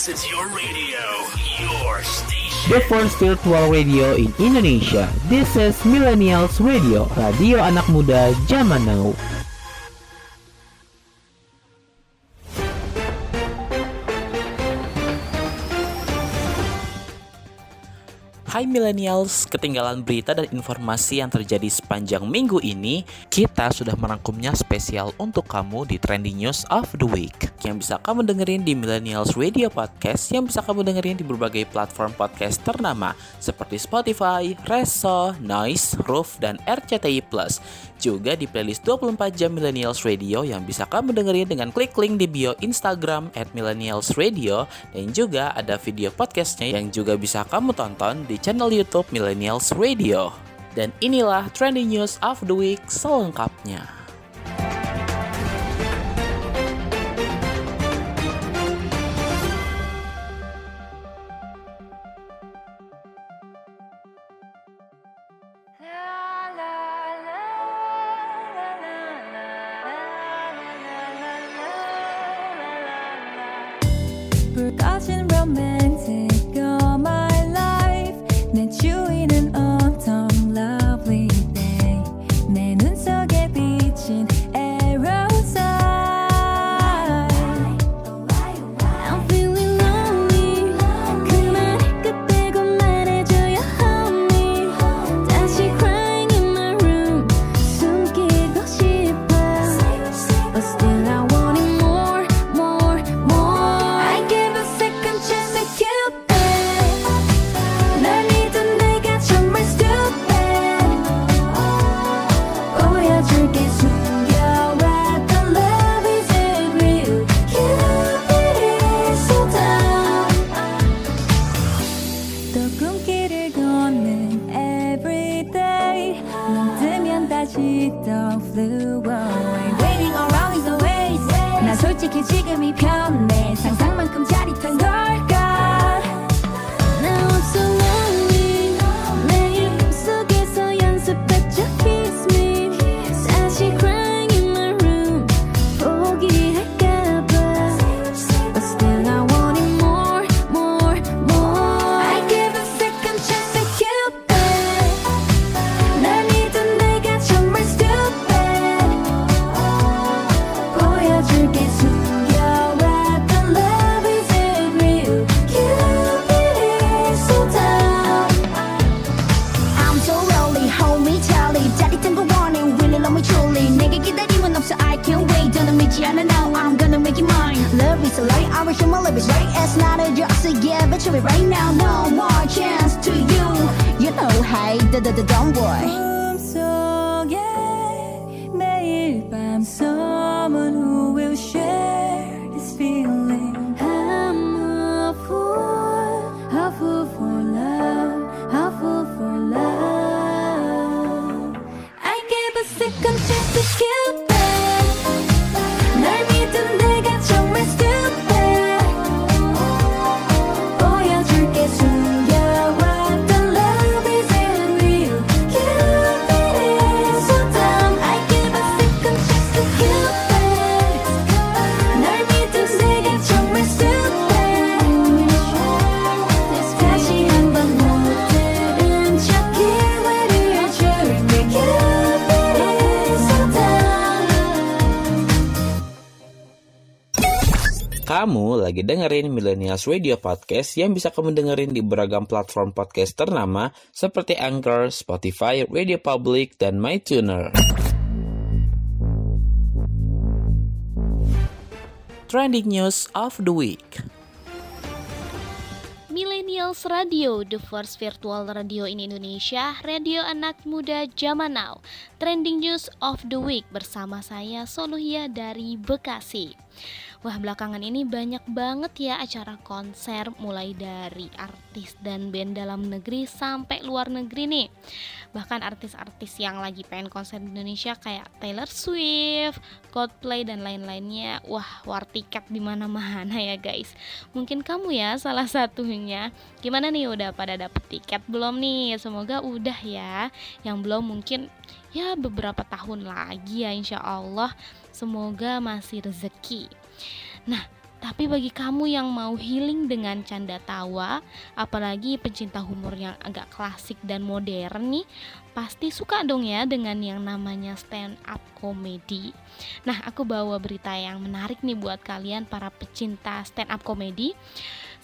This is your radio, your station. The first virtual radio in Indonesia. This is Millennials Radio, radio anak muda zaman now. Hai millennials, ketinggalan berita dan informasi yang terjadi sepanjang minggu ini, kita sudah merangkumnya spesial untuk kamu di Trending News of the Week. Yang bisa kamu dengerin di Millennials Radio Podcast, yang bisa kamu dengerin di berbagai platform podcast ternama seperti Spotify, Reso, Noise, Roof, dan RCTI+. Juga di playlist 24 jam Millennials Radio yang bisa kamu dengerin dengan klik link di bio Instagram at Millennials Radio dan juga ada video podcastnya yang juga bisa kamu tonton di channel YouTube Millennials Radio. Dan inilah trending news of the week selengkapnya. Dengerin Millennials Radio Podcast yang bisa kamu dengerin di beragam platform podcast ternama seperti Anchor, Spotify, Radio Public, dan MyTuner. Trending News of the Week Millennials Radio, the first virtual radio in Indonesia, radio anak muda zaman now. Trending news of the week bersama saya Soluhia dari Bekasi. Wah, belakangan ini banyak banget ya acara konser mulai dari artis dan band dalam negeri sampai luar negeri nih. Bahkan artis-artis yang lagi pengen konser di Indonesia kayak Taylor Swift, Coldplay dan lain-lainnya. Wah, war tiket di mana-mana ya guys. Mungkin kamu ya salah satunya. Gimana nih udah pada dapet tiket belum nih? Semoga udah ya. Yang belum mungkin ya beberapa tahun lagi ya insya Allah. Semoga masih rezeki. Nah, Tapi bagi kamu yang mau healing dengan canda tawa, apalagi pecinta humor yang agak klasik dan modern nih, pasti suka dong ya dengan yang namanya stand up comedy. Nah, aku bawa berita yang menarik nih buat kalian para pecinta stand up comedy.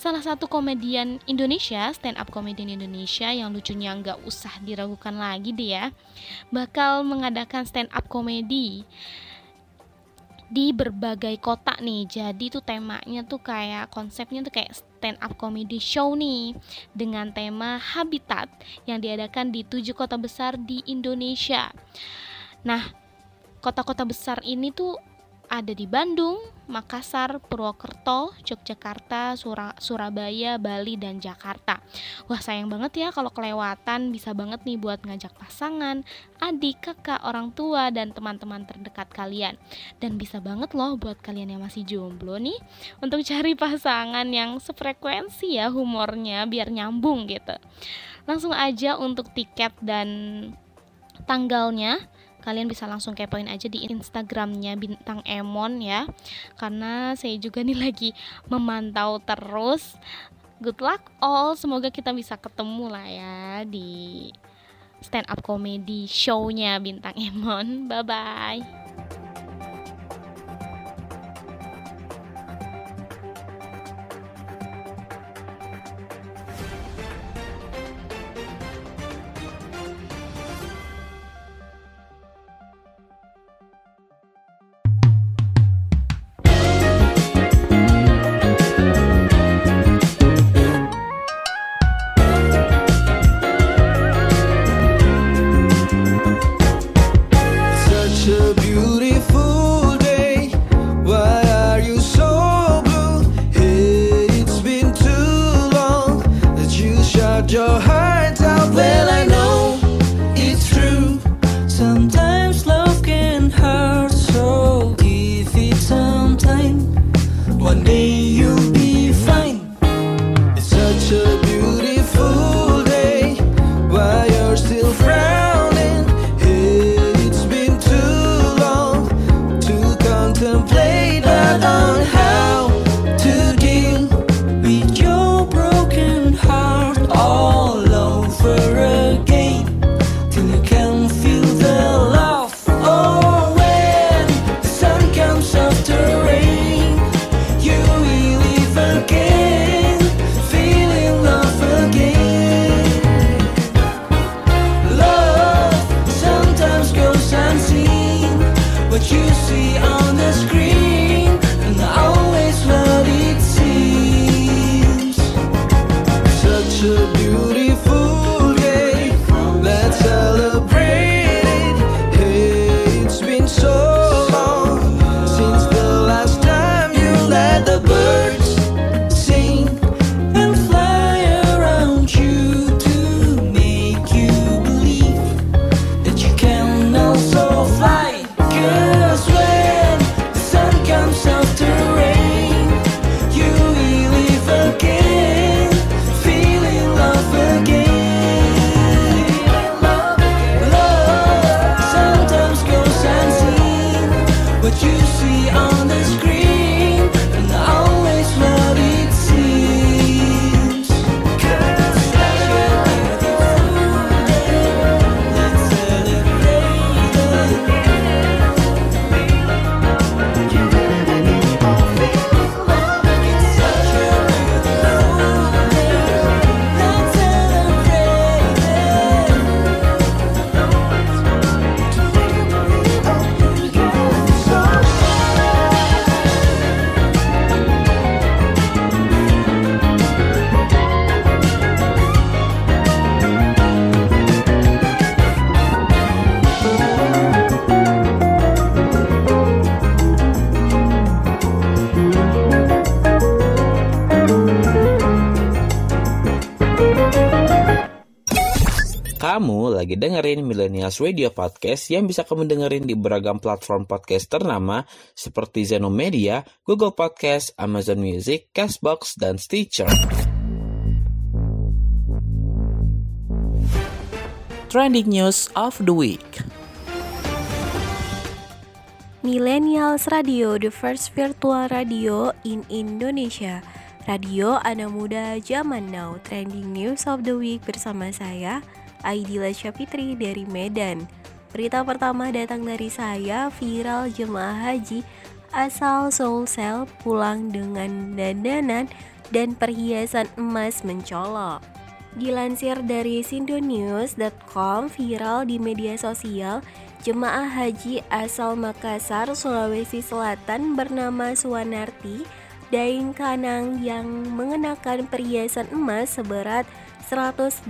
Salah satu komedian Indonesia, stand up comedian Indonesia yang lucunya nggak usah diragukan lagi deh ya, bakal mengadakan stand up comedy di berbagai kota nih. Jadi tuh temanya tuh kayak konsepnya tuh kayak stand up comedy show nih dengan tema habitat yang diadakan di tujuh kota besar di Indonesia. Nah, kota-kota besar ini tuh ada di Bandung, Makassar, Purwokerto, Yogyakarta, Sura- Surabaya, Bali, dan Jakarta. Wah sayang banget ya kalau kelewatan bisa banget nih buat ngajak pasangan, adik, kakak, orang tua, dan teman-teman terdekat kalian. Dan bisa banget loh buat kalian yang masih jomblo nih untuk cari pasangan yang sefrekuensi ya humornya biar nyambung gitu. Langsung aja untuk tiket dan tanggalnya kalian bisa langsung kepoin aja di Instagramnya bintang Emon ya. Karena saya juga nih lagi memantau terus. Good luck all. Semoga kita bisa ketemu lah ya di stand up comedy show-nya bintang Emon. Bye bye Kamu lagi dengerin Millennials Radio Podcast yang bisa kamu dengerin di beragam platform podcast ternama seperti Zeno Media, Google Podcast, Amazon Music, Castbox, dan Stitcher. Trending News of the Week Millennials Radio, the first virtual radio in Indonesia. Radio anak muda zaman now, trending news of the week bersama saya, Aidila Syafitri dari Medan. Berita pertama datang dari saya, viral jemaah haji asal Sulsel pulang dengan dandanan dan perhiasan emas mencolok. Dilansir dari sindonews.com viral di media sosial, jemaah haji asal Makassar, Sulawesi Selatan bernama Suwanarti Daeng Kanang yang mengenakan perhiasan emas seberat 180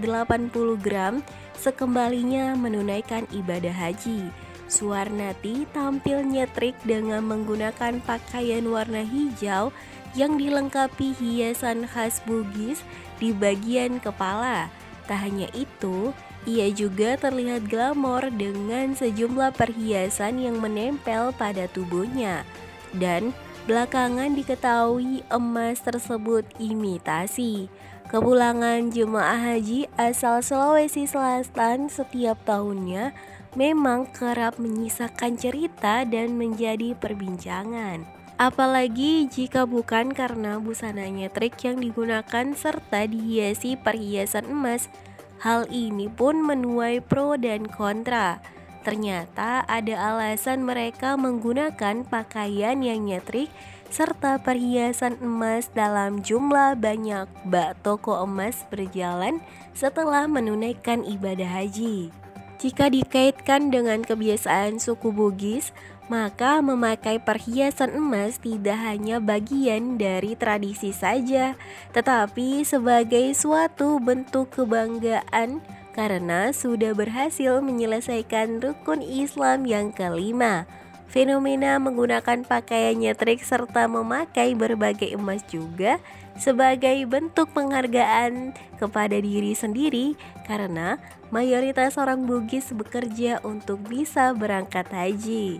gram sekembalinya menunaikan ibadah haji. Suwarnati tampil nyetrik dengan menggunakan pakaian warna hijau yang dilengkapi hiasan khas Bugis di bagian kepala. Tak hanya itu, ia juga terlihat glamor dengan sejumlah perhiasan yang menempel pada tubuhnya. Dan belakangan diketahui emas tersebut imitasi. Kepulangan jemaah haji asal Sulawesi Selatan setiap tahunnya memang kerap menyisakan cerita dan menjadi perbincangan. Apalagi jika bukan karena busananya trik yang digunakan serta dihiasi perhiasan emas. Hal ini pun menuai pro dan kontra. Ternyata ada alasan mereka menggunakan pakaian yang nyetrik serta perhiasan emas dalam jumlah banyak bak toko emas berjalan setelah menunaikan ibadah haji. Jika dikaitkan dengan kebiasaan suku Bugis, maka memakai perhiasan emas tidak hanya bagian dari tradisi saja, tetapi sebagai suatu bentuk kebanggaan karena sudah berhasil menyelesaikan rukun Islam yang kelima. Fenomena menggunakan pakaian nyetrik serta memakai berbagai emas juga sebagai bentuk penghargaan kepada diri sendiri karena mayoritas orang Bugis bekerja untuk bisa berangkat haji.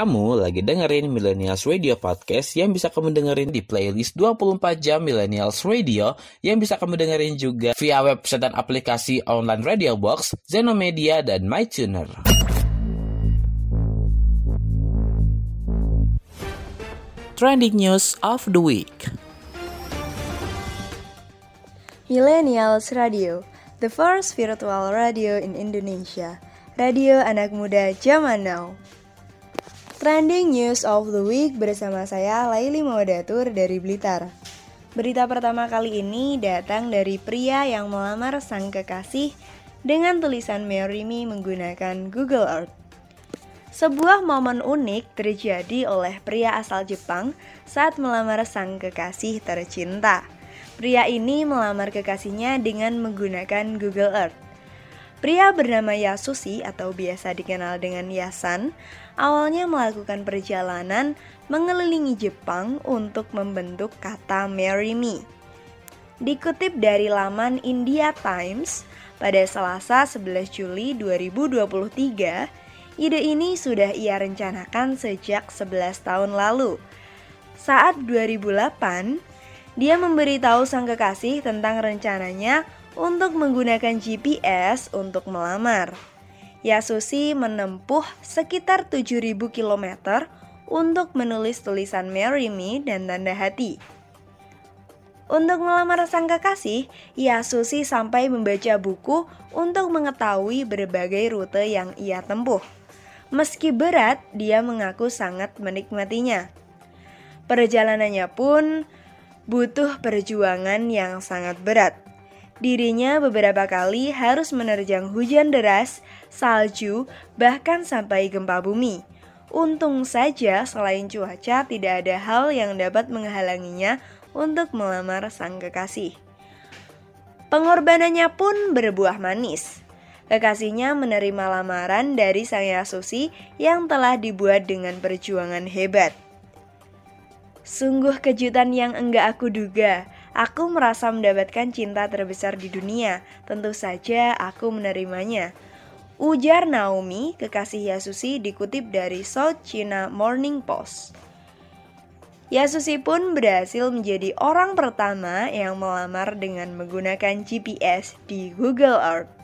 Kamu lagi dengerin Millennials Radio Podcast yang bisa kamu dengerin di playlist 24 jam Millennials Radio yang bisa kamu dengerin juga via website dan aplikasi online Radio Box, Zenomedia, dan MyTuner. Trending News of the Week Millennials Radio, the first virtual radio in Indonesia. Radio anak muda zaman now. Trending News of the Week bersama saya Laili Mawadatur dari Blitar. Berita pertama kali ini datang dari pria yang melamar sang kekasih dengan tulisan Marry Me menggunakan Google Earth. Sebuah momen unik terjadi oleh pria asal Jepang saat melamar sang kekasih tercinta. Pria ini melamar kekasihnya dengan menggunakan Google Earth. Pria bernama Yasushi atau biasa dikenal dengan Yasan, awalnya melakukan perjalanan mengelilingi Jepang untuk membentuk kata Marry Me. Dikutip dari laman India Times, pada Selasa 11 Juli 2023, ide ini sudah ia rencanakan sejak 11 tahun lalu. Saat 2008, dia memberitahu sang kekasih tentang rencananya untuk menggunakan GPS untuk melamar. Yasushi menempuh sekitar 7000 km untuk menulis tulisan Marry Me dan tanda hati. Untuk melamar sang kekasih, Yasushi sampai membaca buku untuk mengetahui berbagai rute yang ia tempuh. Meski berat, dia mengaku sangat menikmatinya. Perjalanannya pun butuh perjuangan yang sangat berat. Dirinya beberapa kali harus menerjang hujan deras, salju, bahkan sampai gempa bumi. Untung saja selain cuaca tidak ada hal yang dapat menghalanginya untuk melamar sang kekasih. Pengorbanannya pun berbuah manis. Kekasihnya menerima lamaran dari sang Yasushi yang telah dibuat dengan perjuangan hebat. Sungguh kejutan yang enggak aku duga. Aku merasa mendapatkan cinta terbesar di dunia. Tentu saja aku menerimanya. Ujar Naomi, kekasih Yasushi dikutip dari South China Morning Post. Yasushi pun berhasil menjadi orang pertama yang melamar dengan menggunakan GPS di Google Earth.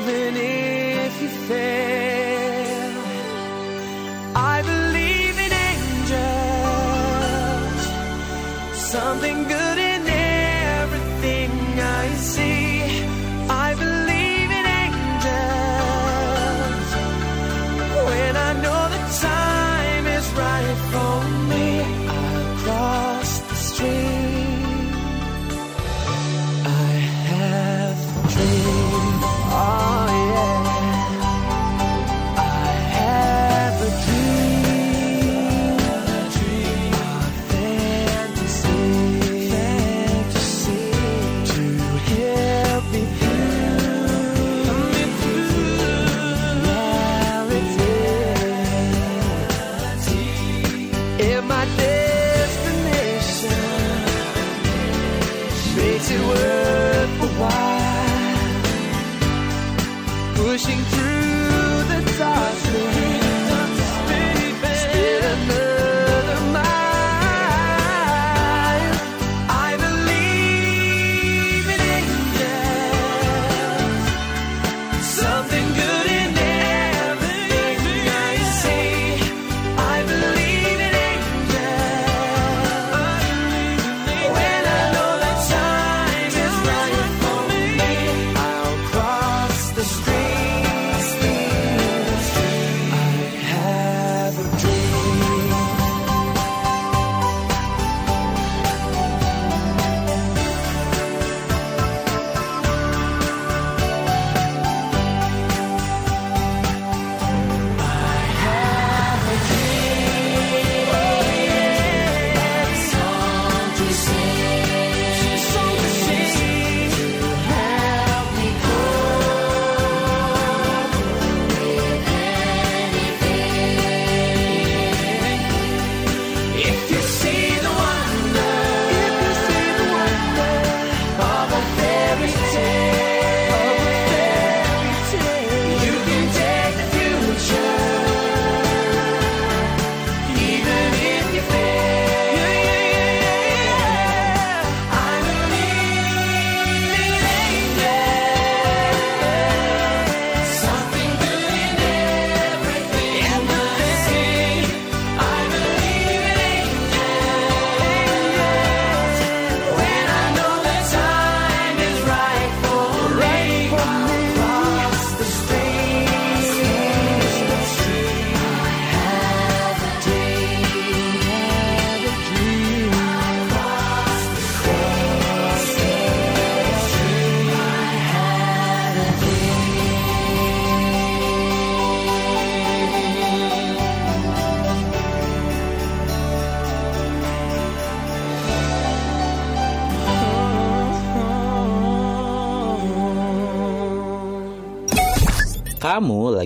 Even if you fail.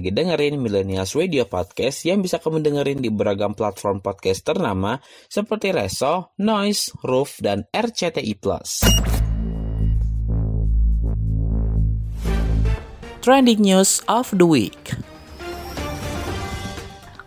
Lagi dengerin Millennials Radio Podcast yang bisa kamu dengerin di beragam platform podcast ternama seperti Reso, Noise, Roof, dan RCTI+. Trending News of the Week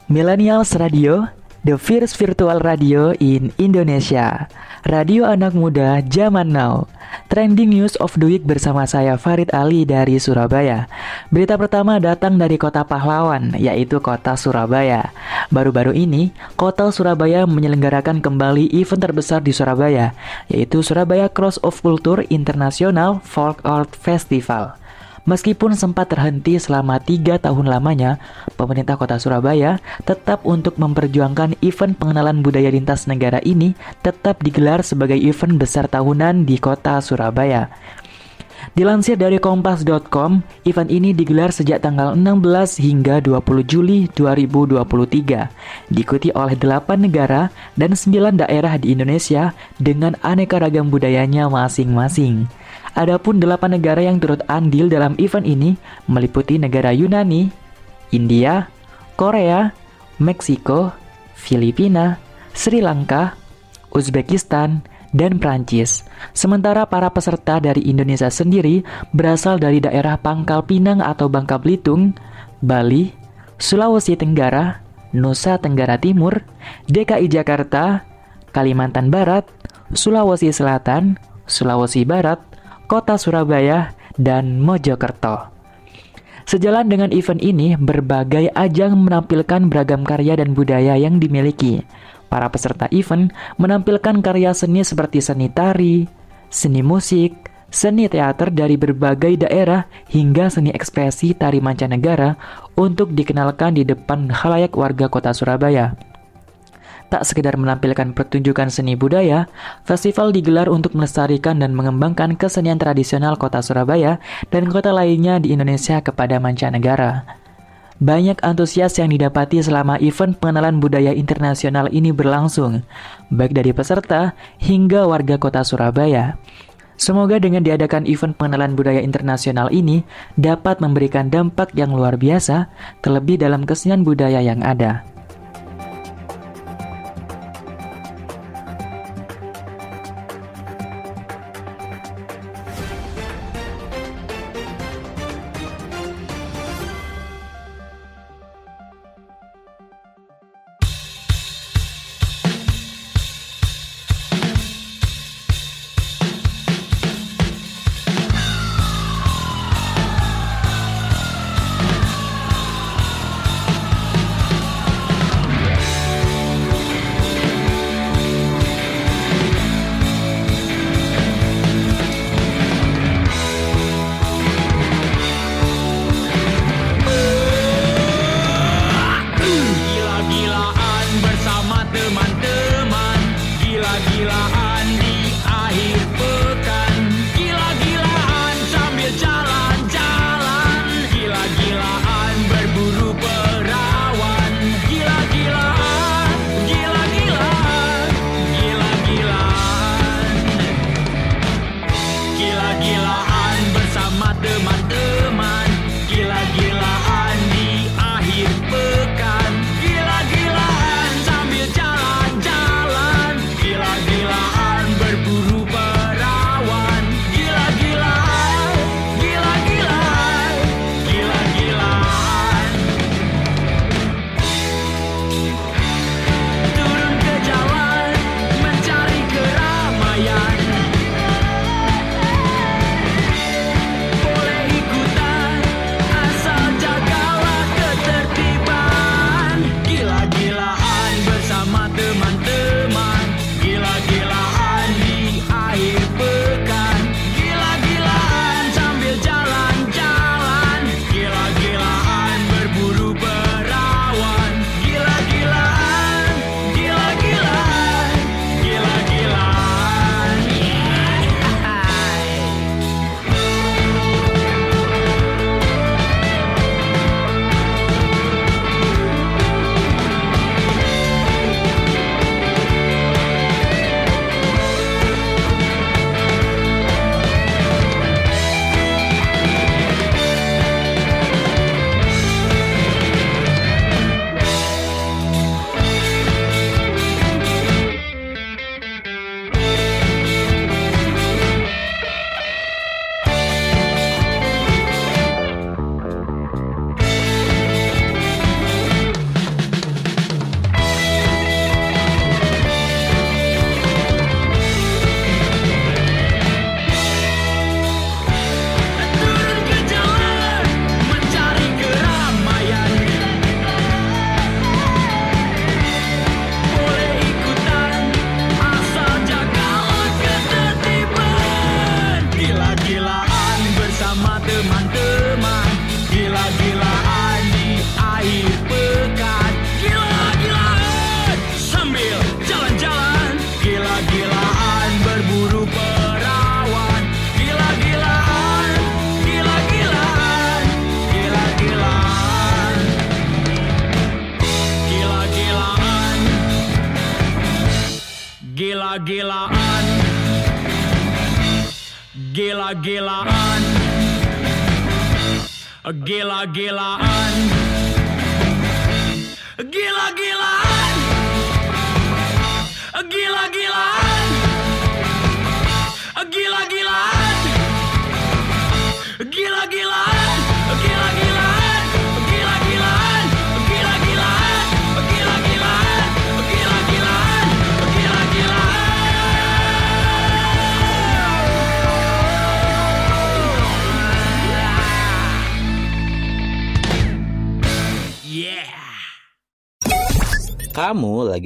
Millennials Radio, the first virtual radio in Indonesia. Radio anak muda zaman now. Trending News of the Week bersama saya Farid Ali dari Surabaya. Berita pertama datang dari kota pahlawan, yaitu kota Surabaya. Baru-baru ini, kota Surabaya menyelenggarakan kembali event terbesar di Surabaya, yaitu Surabaya Cross of Culture International Folk Art Festival. Meskipun sempat terhenti selama tiga tahun lamanya, pemerintah kota Surabaya tetap untuk memperjuangkan event pengenalan budaya lintas negara ini tetap digelar sebagai event besar tahunan di kota Surabaya. Dilansir dari kompas.com, event ini digelar sejak tanggal 16 hingga 20 Juli 2023, diikuti oleh 8 negara dan 9 daerah di Indonesia dengan aneka ragam budayanya masing-masing. Adapun delapan negara yang turut andil dalam event ini meliputi negara Yunani, India, Korea, Meksiko, Filipina, Sri Lanka, Uzbekistan, dan Prancis. Sementara para peserta dari Indonesia sendiri berasal dari daerah Pangkal Pinang atau Bangka Belitung, Bali, Sulawesi Tenggara, Nusa Tenggara Timur, DKI Jakarta, Kalimantan Barat, Sulawesi Selatan, Sulawesi Barat, Kota Surabaya, dan Mojokerto. Sejalan dengan event ini, berbagai ajang menampilkan beragam karya dan budaya yang dimiliki. Para peserta event menampilkan karya seni seperti seni tari, seni musik, seni teater dari berbagai daerah hingga seni ekspresi tari mancanegara untuk dikenalkan di depan khalayak warga kota Surabaya. Tak sekedar menampilkan pertunjukan seni budaya, festival digelar untuk melestarikan dan mengembangkan kesenian tradisional kota Surabaya dan kota lainnya di Indonesia kepada mancanegara. Banyak antusias yang didapati selama event pengenalan budaya internasional ini berlangsung, baik dari peserta hingga warga kota Surabaya. Semoga dengan diadakan event pengenalan budaya internasional ini dapat memberikan dampak yang luar biasa, terlebih dalam kesenian budaya yang ada.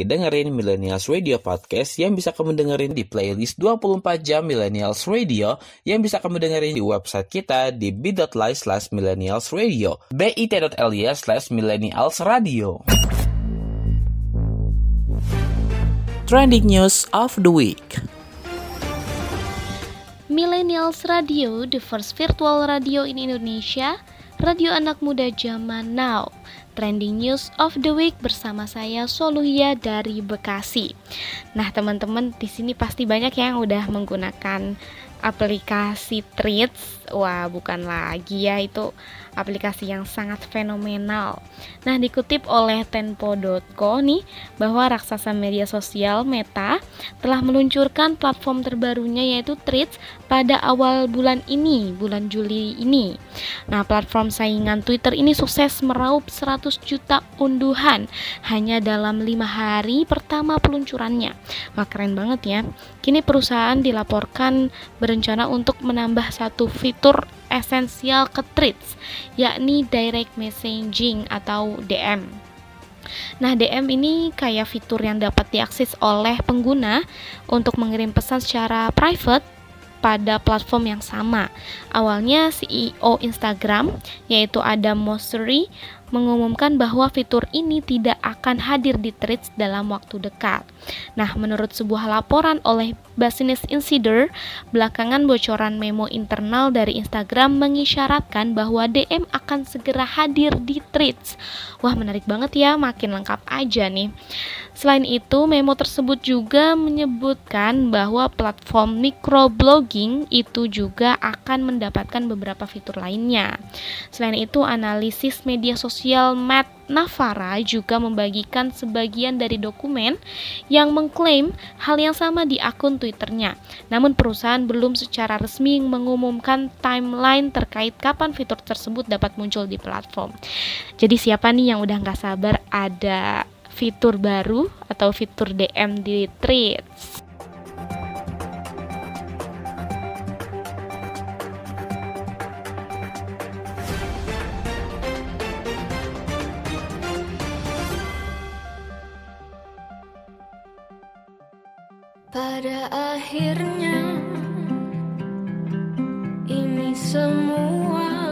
Lagi dengerin Millennials Radio Podcast yang bisa kamu dengerin di playlist 24 jam Millennials Radio yang bisa kamu dengerin di website kita di bit.ly slash millennials radio bit.ly slash millennials radio. Trending News of the Week. Millennials Radio, the first virtual radio in Indonesia, radio anak muda zaman now. Trending News of the Week bersama saya Soluhia dari Bekasi. Nah, teman-teman di sini pasti banyak yang udah menggunakan aplikasi Threads. Wah, bukan lagi ya itu aplikasi yang sangat fenomenal. Nah, dikutip oleh tempo.co nih bahwa raksasa media sosial Meta telah meluncurkan platform terbarunya yaitu Threads pada awal bulan ini, bulan Juli ini. Nah, platform saingan Twitter ini sukses meraup 100 juta unduhan hanya dalam lima hari pertama peluncurannya. Wah, keren banget ya. Kini perusahaan dilaporkan berencana untuk menambah satu fitur esensial ke Threads, yakni direct messaging atau DM. Nah, DM ini kayak fitur yang dapat diakses oleh pengguna untuk mengirim pesan secara private pada platform yang sama. Awalnya CEO Instagram, yaitu Adam Mosseri, mengumumkan bahwa fitur ini tidak akan hadir di Threads dalam waktu dekat. Nah, menurut sebuah laporan oleh Business Insider, belakangan bocoran memo internal dari Instagram mengisyaratkan bahwa DM akan segera hadir di Threads. Wah, menarik banget ya, makin lengkap aja nih. Selain itu, memo tersebut juga menyebutkan bahwa platform microblogging itu juga akan mendapatkan beberapa fitur lainnya. Selain itu, analisis media sosial Matt Navara juga membagikan sebagian dari dokumen yang mengklaim hal yang sama di akun Twitternya. Namun perusahaan belum secara resmi mengumumkan timeline terkait kapan fitur tersebut dapat muncul di platform. Jadi siapa nih yang udah nggak sabar ada fitur baru atau fitur DM di Threads? Pada akhirnya ini semua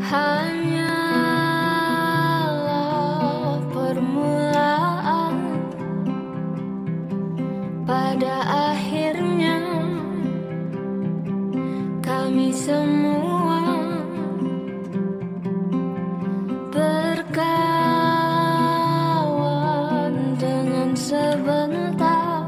hanyalah Pada akhirnya kami semua berkawan dengan sebentar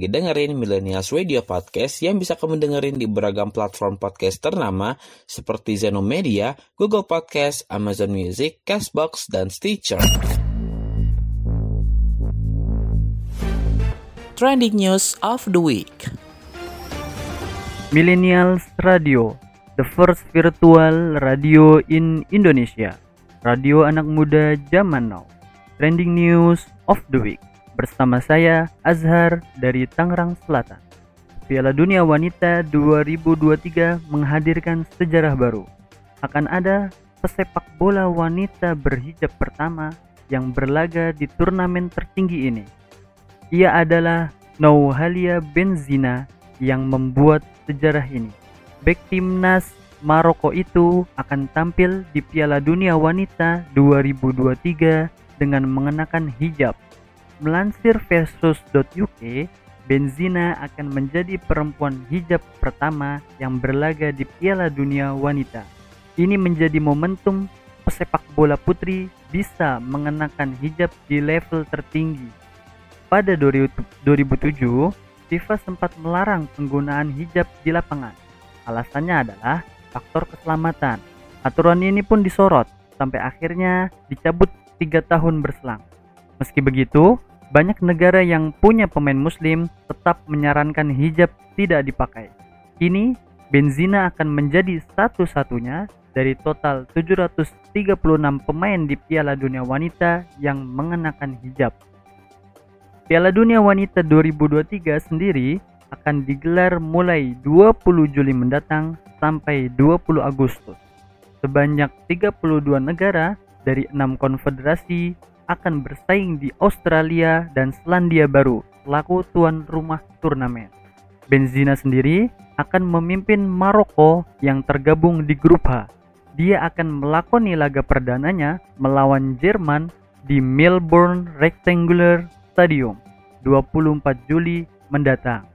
lagi dengerin Millennials Radio Podcast yang bisa kamu dengerin di beragam platform podcast ternama seperti Zeno Media, Google Podcast, Amazon Music, Castbox, dan Stitcher. Trending News of the Week Millennials Radio, the first virtual radio in Indonesia. Radio anak muda zaman now. Trending news of the week. Bersama saya Azhar dari Tangerang Selatan. Piala Dunia Wanita 2023 menghadirkan sejarah baru. Akan ada pesepak bola wanita berhijab pertama yang berlaga di turnamen tertinggi ini. Ia adalah Nouhalia Benzina yang membuat sejarah ini. Bek timnas Maroko itu akan tampil di Piala Dunia Wanita 2023 dengan mengenakan hijab. Melansir versus.uk, Benzina akan menjadi perempuan hijab pertama yang berlaga di Piala Dunia Wanita. Ini menjadi momentum pesepak bola putri bisa mengenakan hijab di level tertinggi. Pada 2007, FIFA sempat melarang penggunaan hijab di lapangan. Alasannya adalah faktor keselamatan. Aturan ini pun disorot sampai akhirnya dicabut tiga tahun berselang. Meski begitu, banyak negara yang punya pemain muslim tetap menyarankan hijab tidak dipakai. Kini, Benzina akan menjadi satu-satunya dari total 736 pemain di Piala Dunia Wanita yang mengenakan hijab. Piala Dunia Wanita 2023 sendiri akan digelar mulai 20 Juli mendatang sampai 20 Agustus. Sebanyak 32 negara dari enam konfederasi akan bersaing di Australia dan Selandia Baru selaku tuan rumah turnamen. Benzina sendiri akan memimpin Maroko yang tergabung di grup H. Dia akan melakoni laga perdananya melawan Jerman di Melbourne Rectangular Stadium 24 Juli mendatang.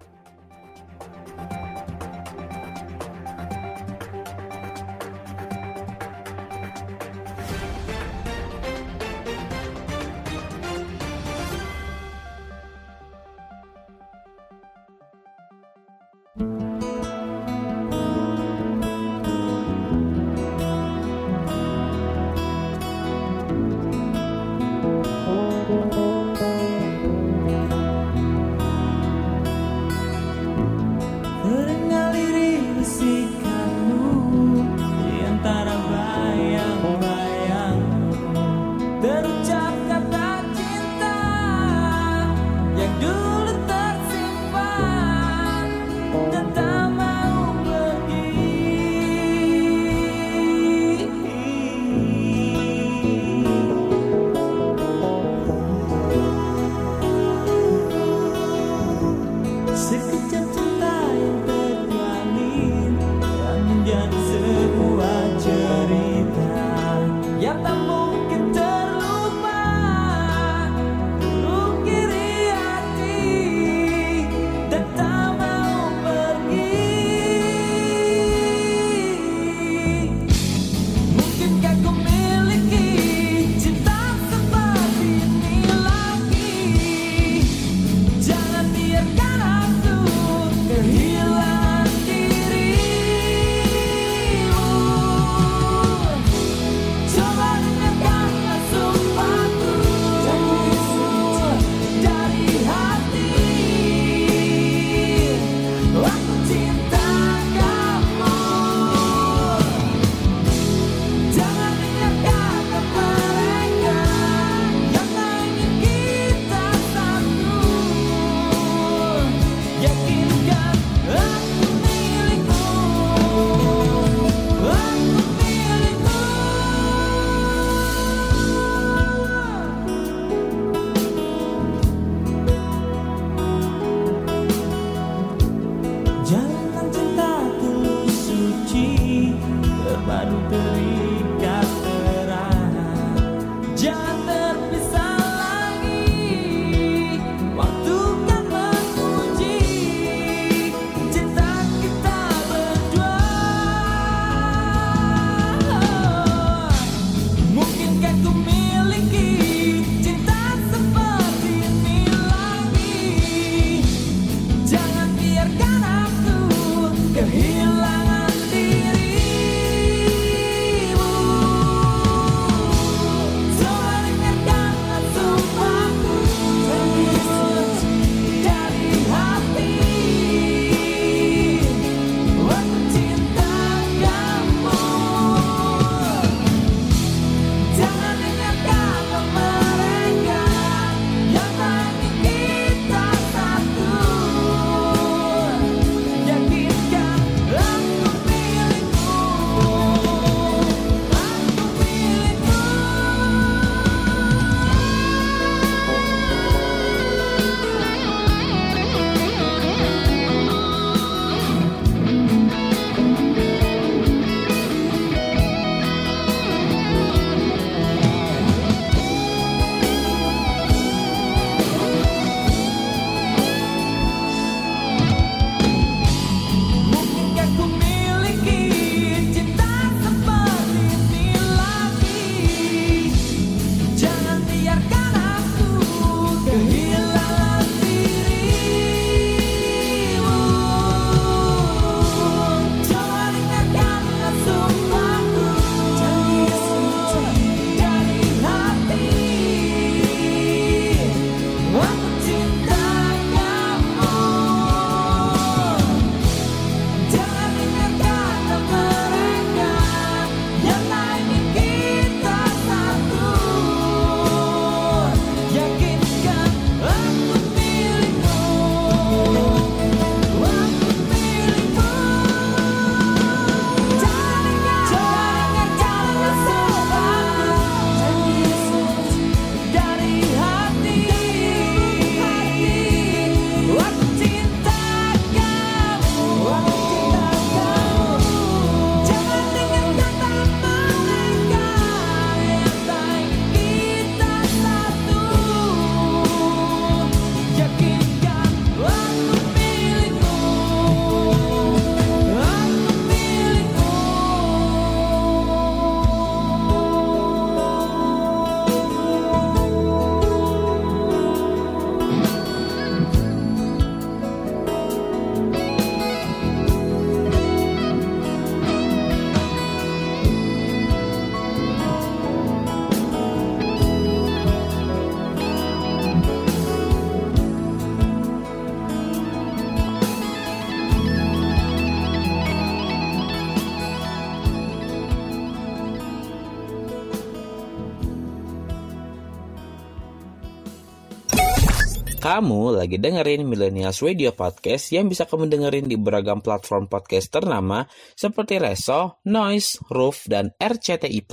Kamu lagi dengerin Millennials Radio Podcast yang bisa kamu dengerin di beragam platform podcast ternama seperti Reso, Noise, Roof, dan RCTI+.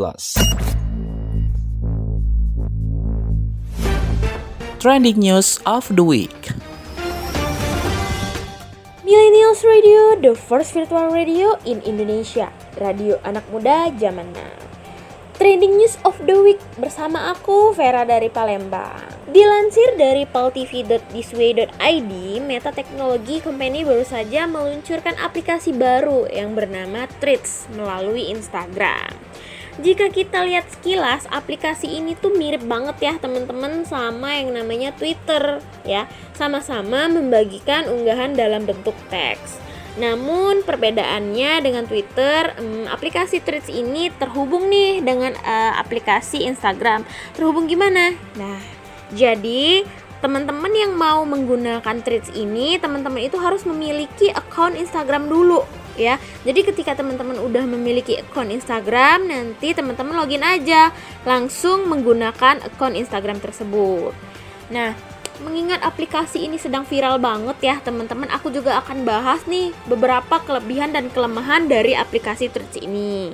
Trending News of the Week Millennials Radio, the first virtual radio in Indonesia. Radio anak muda zaman now. Trending News of the Week bersama aku Vera dari Palembang. Dilansir dari paltv.thisway.id, Meta Technology Company baru saja meluncurkan aplikasi baru yang bernama Threads melalui Instagram. Jika kita lihat sekilas, aplikasi ini tuh mirip banget ya teman-teman sama yang namanya Twitter ya. Sama-sama membagikan unggahan dalam bentuk teks. Namun perbedaannya dengan Twitter, hmm, aplikasi Threads ini terhubung nih dengan uh, aplikasi Instagram. Terhubung gimana? Nah, jadi teman-teman yang mau menggunakan Threads ini, teman-teman itu harus memiliki account Instagram dulu ya. Jadi ketika teman-teman udah memiliki akun Instagram, nanti teman-teman login aja langsung menggunakan akun Instagram tersebut. Nah, mengingat aplikasi ini sedang viral banget ya, teman-teman, aku juga akan bahas nih beberapa kelebihan dan kelemahan dari aplikasi Threads ini.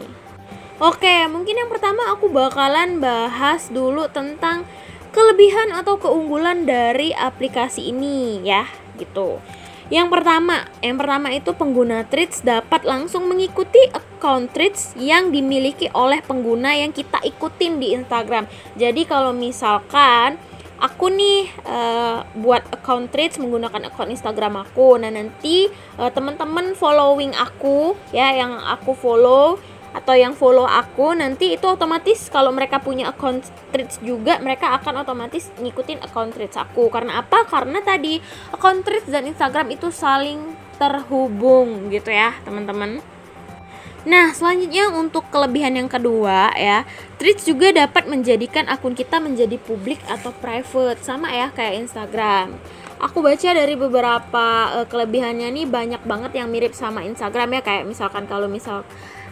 Oke, mungkin yang pertama aku bakalan bahas dulu tentang kelebihan atau keunggulan dari aplikasi ini ya, gitu. Yang pertama, yang pertama itu pengguna Threads dapat langsung mengikuti account Threads yang dimiliki oleh pengguna yang kita ikutin di Instagram. Jadi kalau misalkan aku nih uh, buat account Threads menggunakan account Instagram aku, nah nanti uh, teman-teman following aku ya yang aku follow atau yang follow aku nanti itu otomatis kalau mereka punya account Threads juga mereka akan otomatis ngikutin account Threads aku. Karena apa? Karena tadi account Threads dan Instagram itu saling terhubung gitu ya teman-teman Nah, selanjutnya untuk kelebihan yang kedua ya, Threads juga dapat menjadikan akun kita menjadi publik atau private sama ya kayak Instagram. Aku baca dari beberapa uh, kelebihannya nih banyak banget yang mirip sama Instagram ya kayak misalkan kalau misal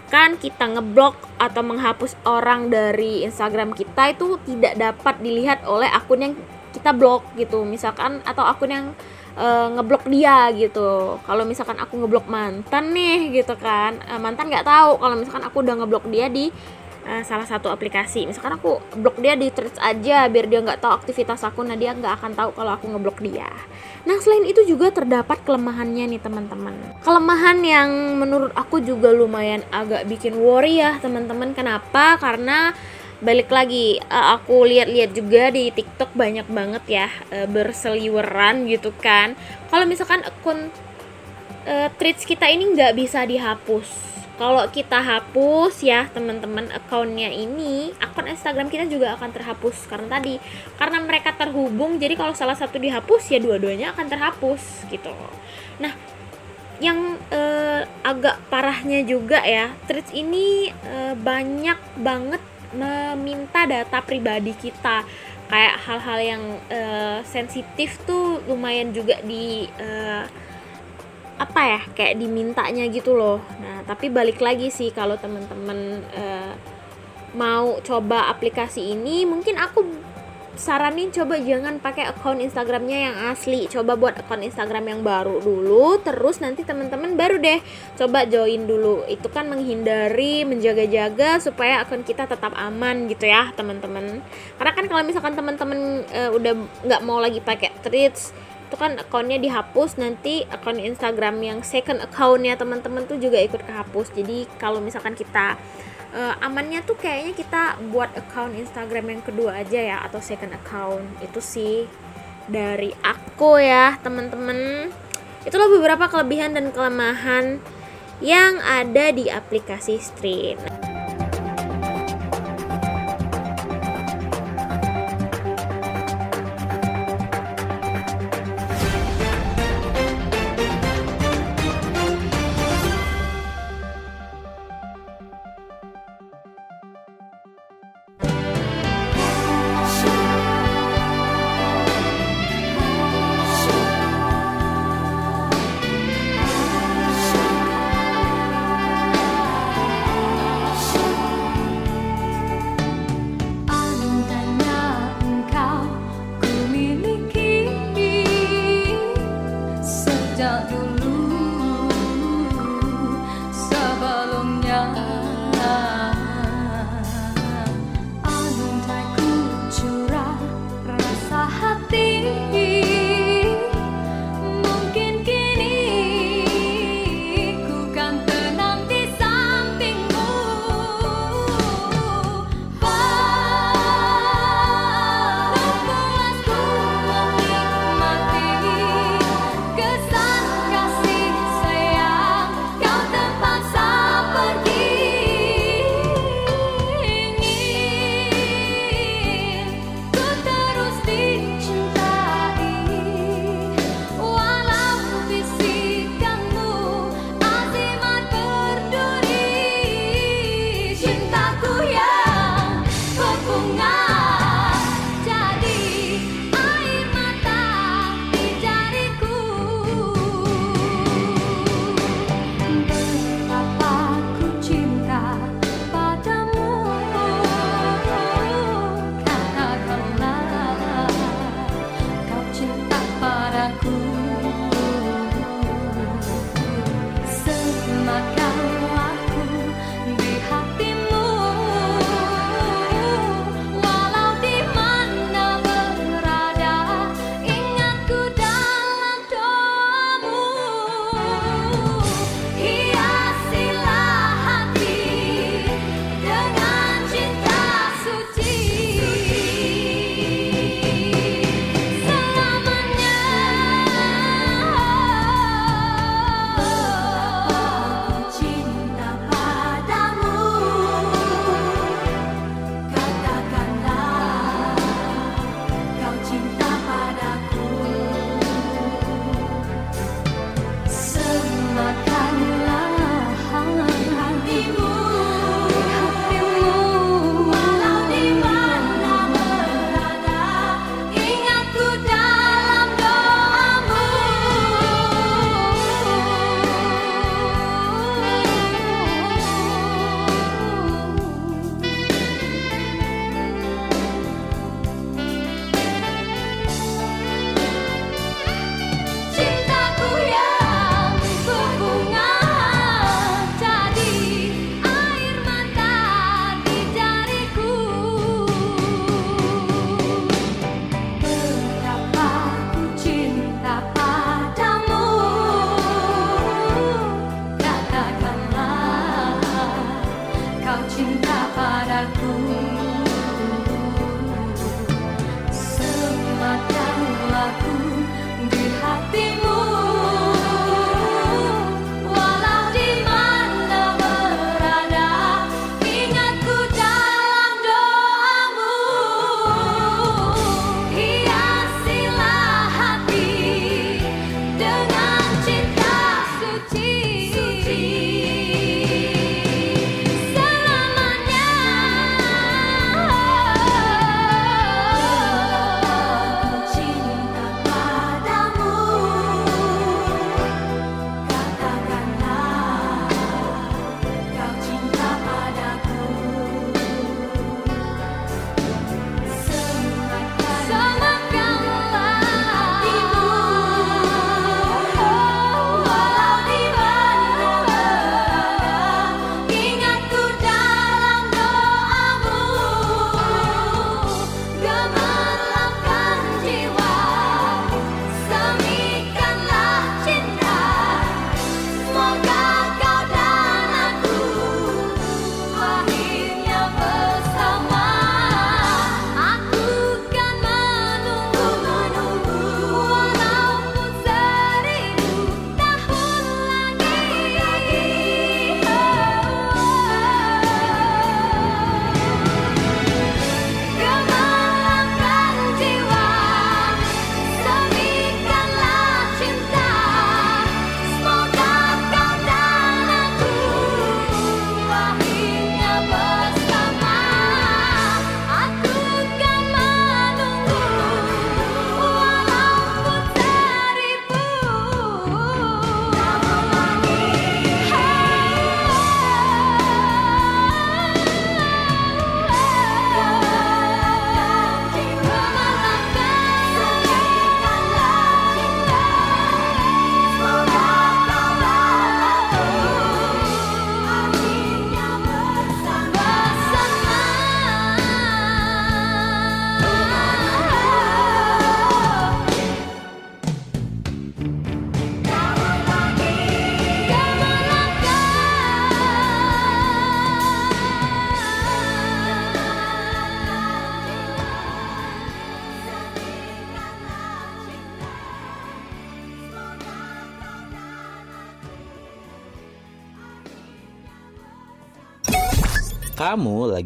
kan kita ngeblok atau menghapus orang dari Instagram kita itu tidak dapat dilihat oleh akun yang kita blok gitu misalkan atau akun yang e, ngeblok dia gitu. Kalau misalkan aku ngeblok mantan nih gitu kan e, mantan nggak tahu kalau misalkan aku udah ngeblok dia di uh, salah satu aplikasi. Misalkan aku blok dia di threads aja biar dia nggak tahu aktivitas aku nah dia nggak akan tahu kalau aku ngeblok dia. Nah selain itu juga terdapat kelemahannya nih teman-teman. Kelemahan yang menurut aku juga lumayan agak bikin worry ya teman-teman. Kenapa? Karena balik lagi uh, aku lihat-lihat juga di TikTok banyak banget ya uh, berseliweran gitu kan. Kalau misalkan akun uh, threads kita ini nggak bisa dihapus. Kalau kita hapus ya teman-teman akunnya ini akun Instagram kita juga akan terhapus karena tadi karena mereka terhubung jadi kalau salah satu dihapus ya dua-duanya akan terhapus gitu. Nah yang eh, agak parahnya juga ya threads ini eh, banyak banget meminta data pribadi kita. Kayak hal-hal yang eh, sensitif tuh lumayan juga di eh, apa ya kayak dimintanya gitu loh. Nah tapi balik lagi sih kalau teman-teman uh, mau coba aplikasi ini mungkin aku saranin coba jangan pakai akun Instagramnya yang asli. Coba buat akun Instagram yang baru dulu terus nanti teman-teman baru deh coba join dulu. Itu kan menghindari menjaga-jaga supaya akun kita tetap aman gitu ya teman-teman. Karena kan kalau misalkan teman-teman uh, udah nggak mau lagi pakai threads itu kan akunnya dihapus. Nanti akun Instagram yang second accountnya teman-teman tuh juga ikut kehapus. Jadi kalau misalkan kita uh, amannya tuh kayaknya kita buat account Instagram yang kedua aja ya atau second account itu sih dari aku ya teman-teman itulah beberapa kelebihan dan kelemahan yang ada di aplikasi Stream.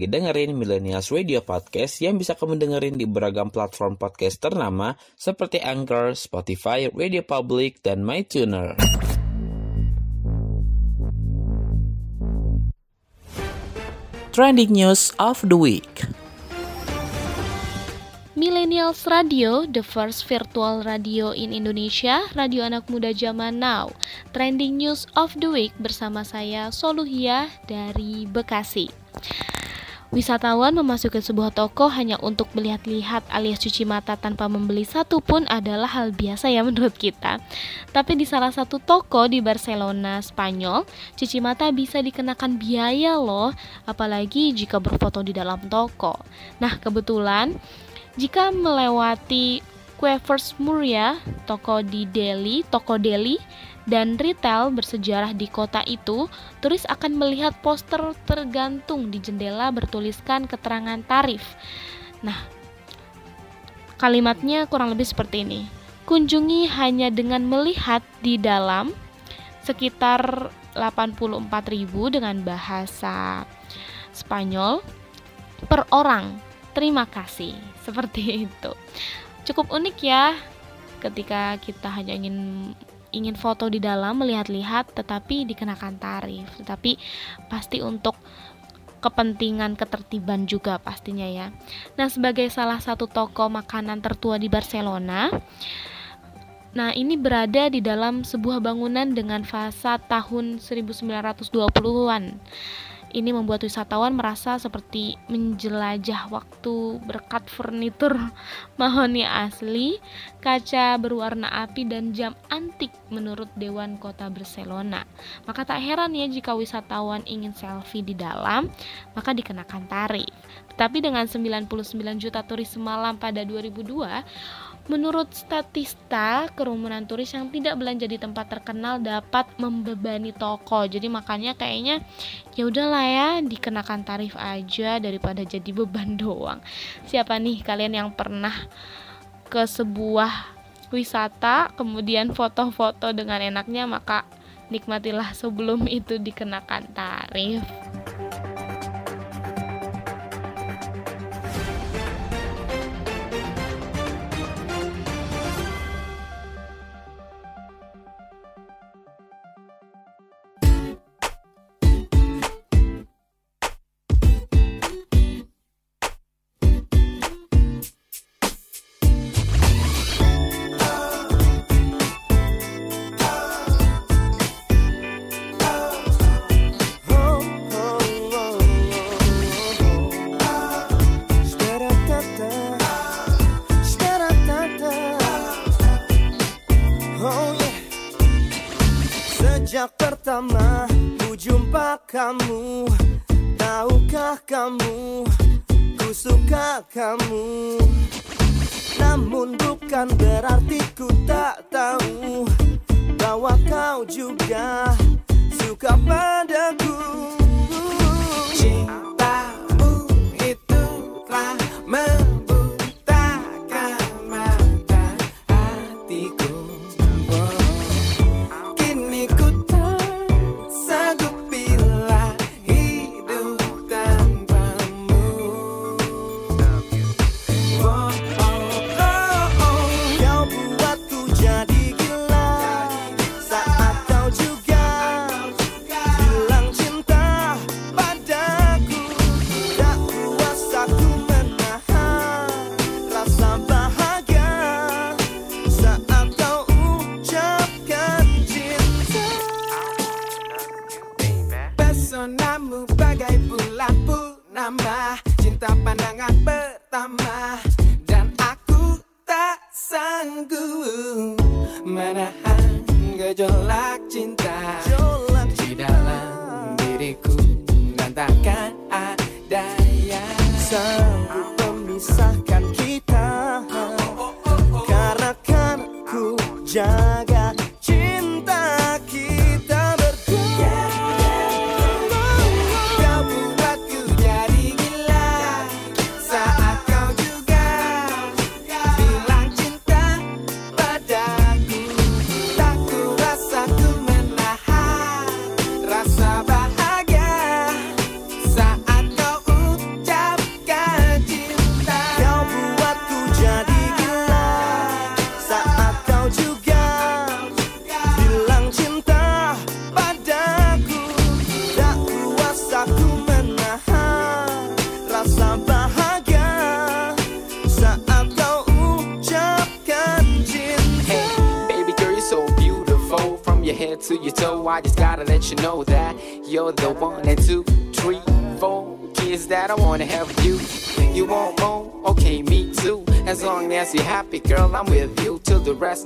Lagi dengerin Millennials Radio Podcast yang bisa kamu dengerin di beragam platform podcast ternama seperti Anchor, Spotify, Radio Public, dan MyTuner. Trending News of the Week Millennials Radio, the first virtual radio in Indonesia, radio anak muda zaman now. Trending news of the week bersama saya Soluhia dari Bekasi. Wisatawan memasuki sebuah toko hanya untuk melihat-lihat alias cuci mata tanpa membeli satu pun adalah hal biasa ya menurut kita. Tapi di salah satu toko di Barcelona, Spanyol, cuci mata bisa dikenakan biaya loh, apalagi jika berfoto di dalam toko. Nah, kebetulan jika melewati Quevers Muria, toko di Delhi, toko Delhi, dan retail bersejarah di kota itu, turis akan melihat poster tergantung di jendela bertuliskan keterangan tarif. Nah, kalimatnya kurang lebih seperti ini. Kunjungi hanya dengan melihat di dalam sekitar 84.000 dengan bahasa Spanyol per orang. Terima kasih. Seperti itu. Cukup unik ya ketika kita hanya ingin ingin foto di dalam melihat-lihat tetapi dikenakan tarif tetapi pasti untuk kepentingan ketertiban juga pastinya ya. Nah, sebagai salah satu toko makanan tertua di Barcelona, nah ini berada di dalam sebuah bangunan dengan fasad tahun 1920-an. Ini membuat wisatawan merasa seperti menjelajah waktu berkat furnitur mahoni asli, kaca berwarna api dan jam antik menurut Dewan Kota Barcelona. Maka tak heran ya jika wisatawan ingin selfie di dalam, maka dikenakan tarif. Tetapi dengan 99 juta turis semalam pada 2002, Menurut statista, kerumunan turis yang tidak belanja di tempat terkenal dapat membebani toko. Jadi makanya kayaknya ya udahlah ya dikenakan tarif aja daripada jadi beban doang. Siapa nih kalian yang pernah ke sebuah wisata kemudian foto-foto dengan enaknya maka nikmatilah sebelum itu dikenakan tarif. Menahan gejolak cinta. Di dalam diriku Dan takkan ada yang Sanggup memisahkan kita Karena kan ku jaga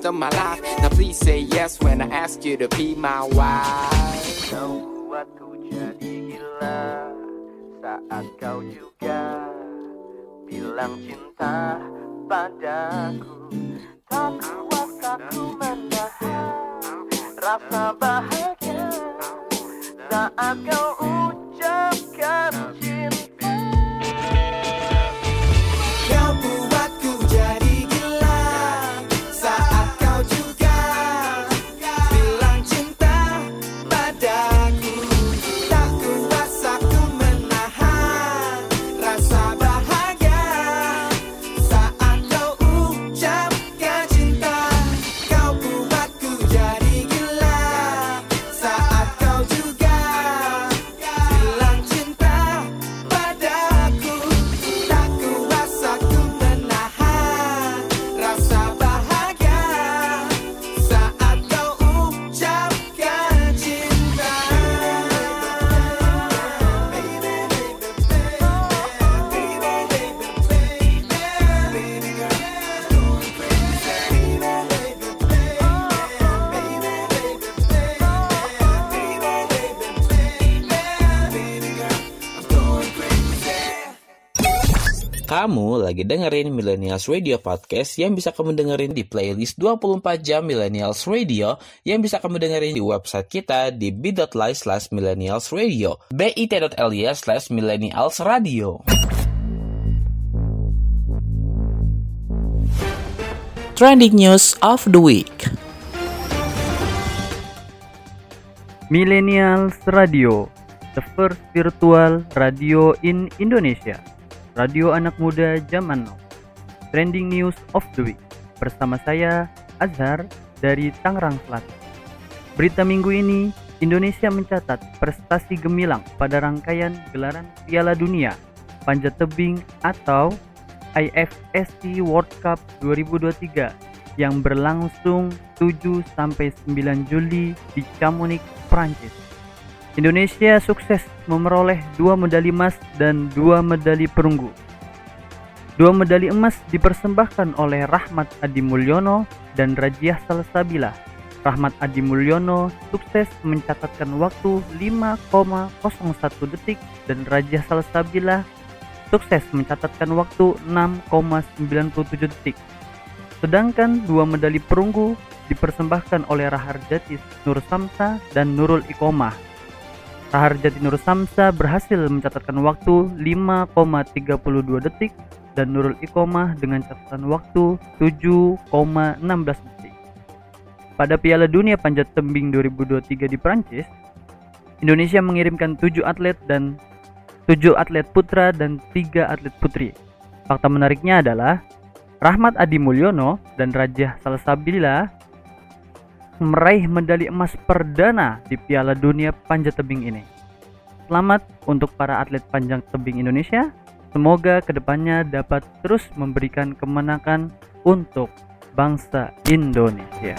rest of my life. Now please say yes when I ask you to be my wife. Aku saat kau juga bilang cinta padaku. Tak kuasa ku menahan rasa bahagia saat kau Kamu lagi dengerin Millennials Radio Podcast yang bisa kamu dengerin di playlist 24 jam Millennials Radio yang bisa kamu dengerin di website kita di bit.ly slash millennials radio bit.ly slash millennials radio Trending News of the Week Millennials Radio, the first virtual radio in Indonesia. Radio anak muda zaman now. Trending news of the week. Bersama saya Azhar dari Tangerang Selatan. Berita minggu ini, Indonesia mencatat prestasi gemilang pada rangkaian gelaran Piala Dunia Panjat Tebing atau IFSC World Cup 2023 yang berlangsung 7 sampai 9 Juli di Chamonix, Prancis. Indonesia sukses memperoleh dua medali emas dan dua medali perunggu. Dua medali emas dipersembahkan oleh Rahmat Adi Mulyono dan Rajiah Salsabila. Rahmat Adi Mulyono sukses mencatatkan waktu 5,01 detik dan Rajiah Salsabila sukses mencatatkan waktu 6,97 detik. Sedangkan dua medali perunggu dipersembahkan oleh Raharjati Nur Samsa dan Nurul Ikomah. Raharjati Nur Samsa berhasil mencatatkan waktu 5,32 detik dan Nurul Ikomah dengan catatan waktu 7,16 detik. Pada Piala Dunia Panjat Tebing 2023 di Prancis, Indonesia mengirimkan 7 atlet dan 7 atlet putra dan 3 atlet putri. Fakta menariknya adalah Rahmat Adi Mulyono dan Rajah Salsabila meraih medali emas perdana di Piala Dunia Panjat Tebing ini. Selamat untuk para atlet panjat tebing Indonesia. Semoga ke depannya dapat terus memberikan kemenangan untuk bangsa Indonesia.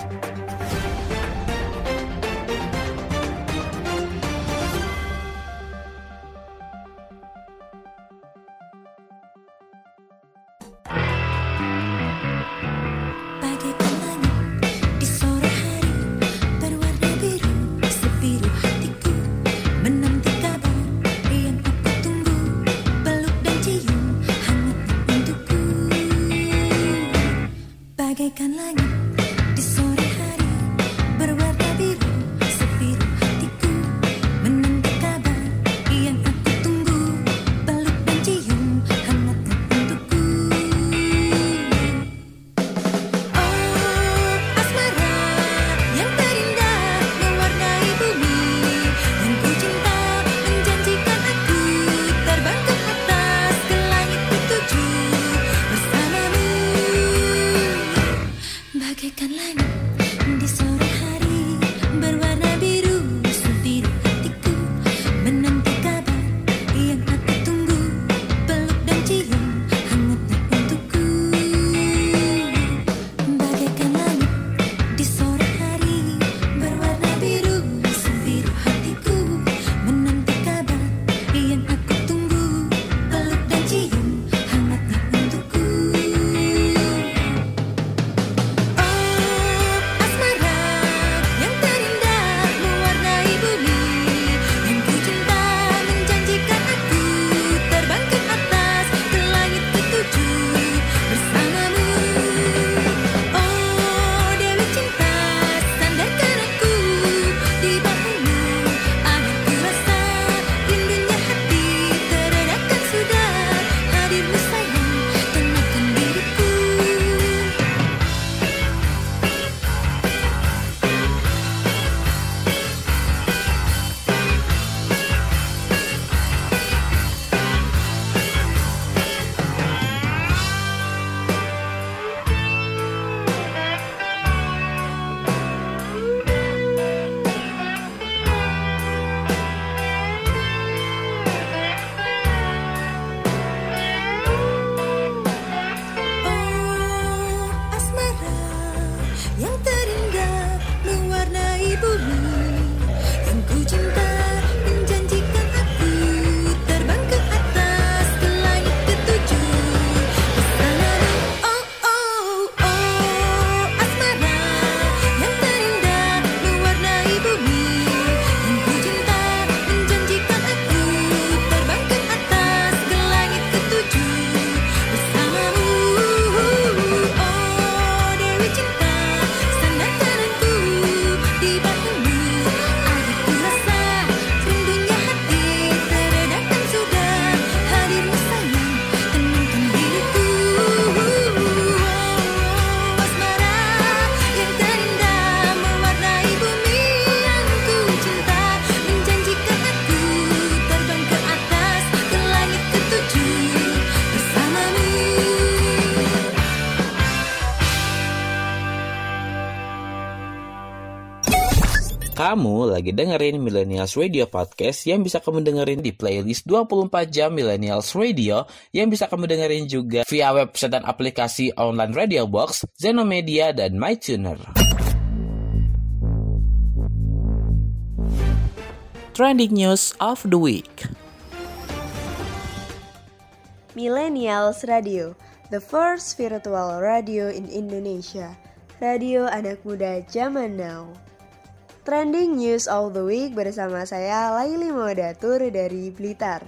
Lagi dengerin Millennials Radio Podcast yang bisa kamu dengerin di playlist 24 jam Millennials Radio yang bisa kamu dengerin juga via website dan aplikasi online Radio Box, Zenomedia, dan MyTuner. Trending News of the Week Millennials Radio, the first virtual radio in Indonesia. Radio anak muda zaman now. Trending News of the Week bersama saya Laili Maudatur dari Blitar.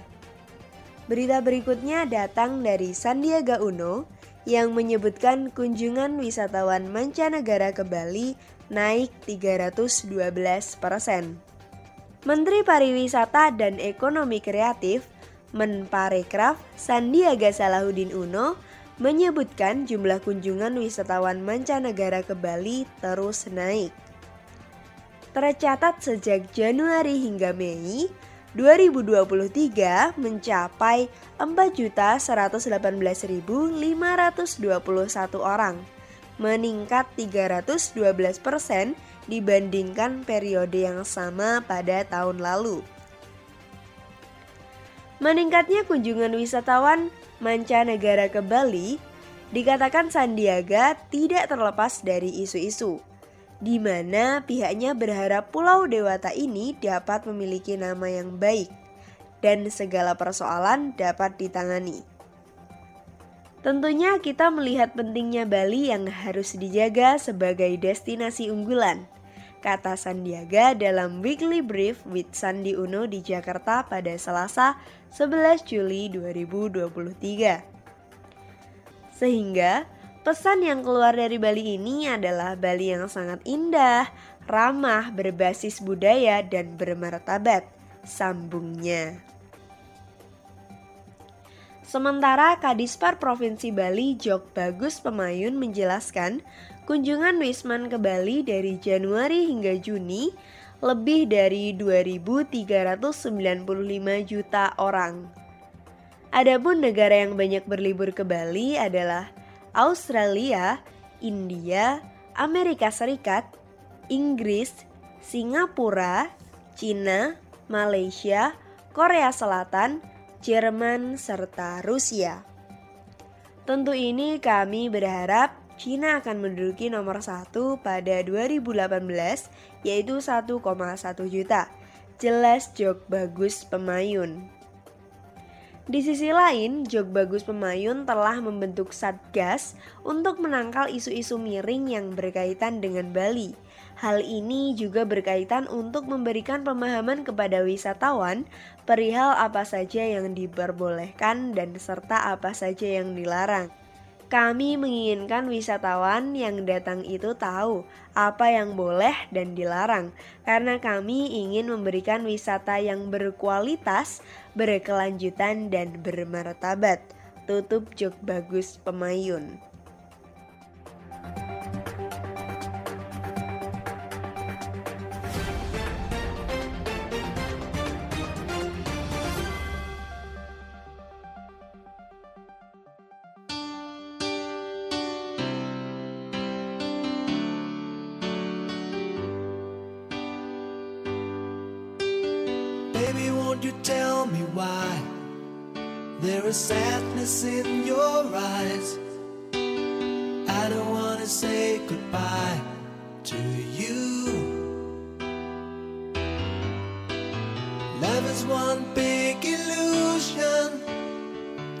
Berita berikutnya datang dari Sandiaga Uno yang menyebutkan kunjungan wisatawan mancanegara ke Bali naik 312 persen. Menteri Pariwisata dan Ekonomi Kreatif Menparekraf Sandiaga Salahuddin Uno menyebutkan jumlah kunjungan wisatawan mancanegara ke Bali terus naik. Tercatat sejak Januari hingga Mei 2023 mencapai 4.118.521 orang, meningkat 312 persen dibandingkan periode yang sama pada tahun lalu. Meningkatnya kunjungan wisatawan mancanegara ke Bali dikatakan Sandiaga tidak terlepas dari isu-isu, di mana pihaknya berharap Pulau Dewata ini dapat memiliki nama yang baik dan segala persoalan dapat ditangani. Tentunya kita melihat pentingnya Bali yang harus dijaga sebagai destinasi unggulan kata Sandiaga dalam Weekly Brief with Sandi Uno di Jakarta pada Selasa 11 Juli 2023. Sehingga pesan yang keluar dari Bali ini adalah Bali yang sangat indah, ramah, berbasis budaya, dan bermartabat. Sambungnya. Sementara Kadispar Provinsi Bali Jok Bagus Pemayun menjelaskan kunjungan Wisman ke Bali dari Januari hingga Juni lebih dari 2.395 juta orang. Adapun negara yang banyak berlibur ke Bali adalah Australia, India, Amerika Serikat, Inggris, Singapura, Cina, Malaysia, Korea Selatan, Jerman, serta Rusia. Tentu ini kami berharap Cina akan menduduki nomor satu pada 2018 yaitu 1,1 juta. Jelas jok bagus pemayun. Di sisi lain, Jok Bagus Pemayun telah membentuk Satgas untuk menangkal isu-isu miring yang berkaitan dengan Bali. Hal ini juga berkaitan untuk memberikan pemahaman kepada wisatawan perihal apa saja yang diperbolehkan dan serta apa saja yang dilarang. Kami menginginkan wisatawan yang datang itu tahu apa yang boleh dan dilarang, karena kami ingin memberikan wisata yang berkualitas, berkelanjutan, dan bermartabat. Tutup jok bagus pemayun. In your eyes? I don't wanna say goodbye to you. Love is one big illusion.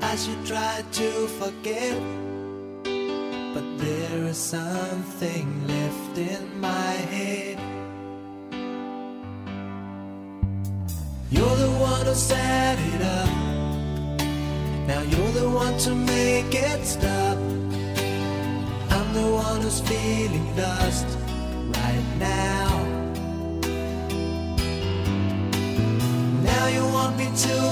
I should try to forget, but there is something left in my head. You're the one who set it up. You're the one to make it stop. I'm the one who's feeling lost right now. Now you want me to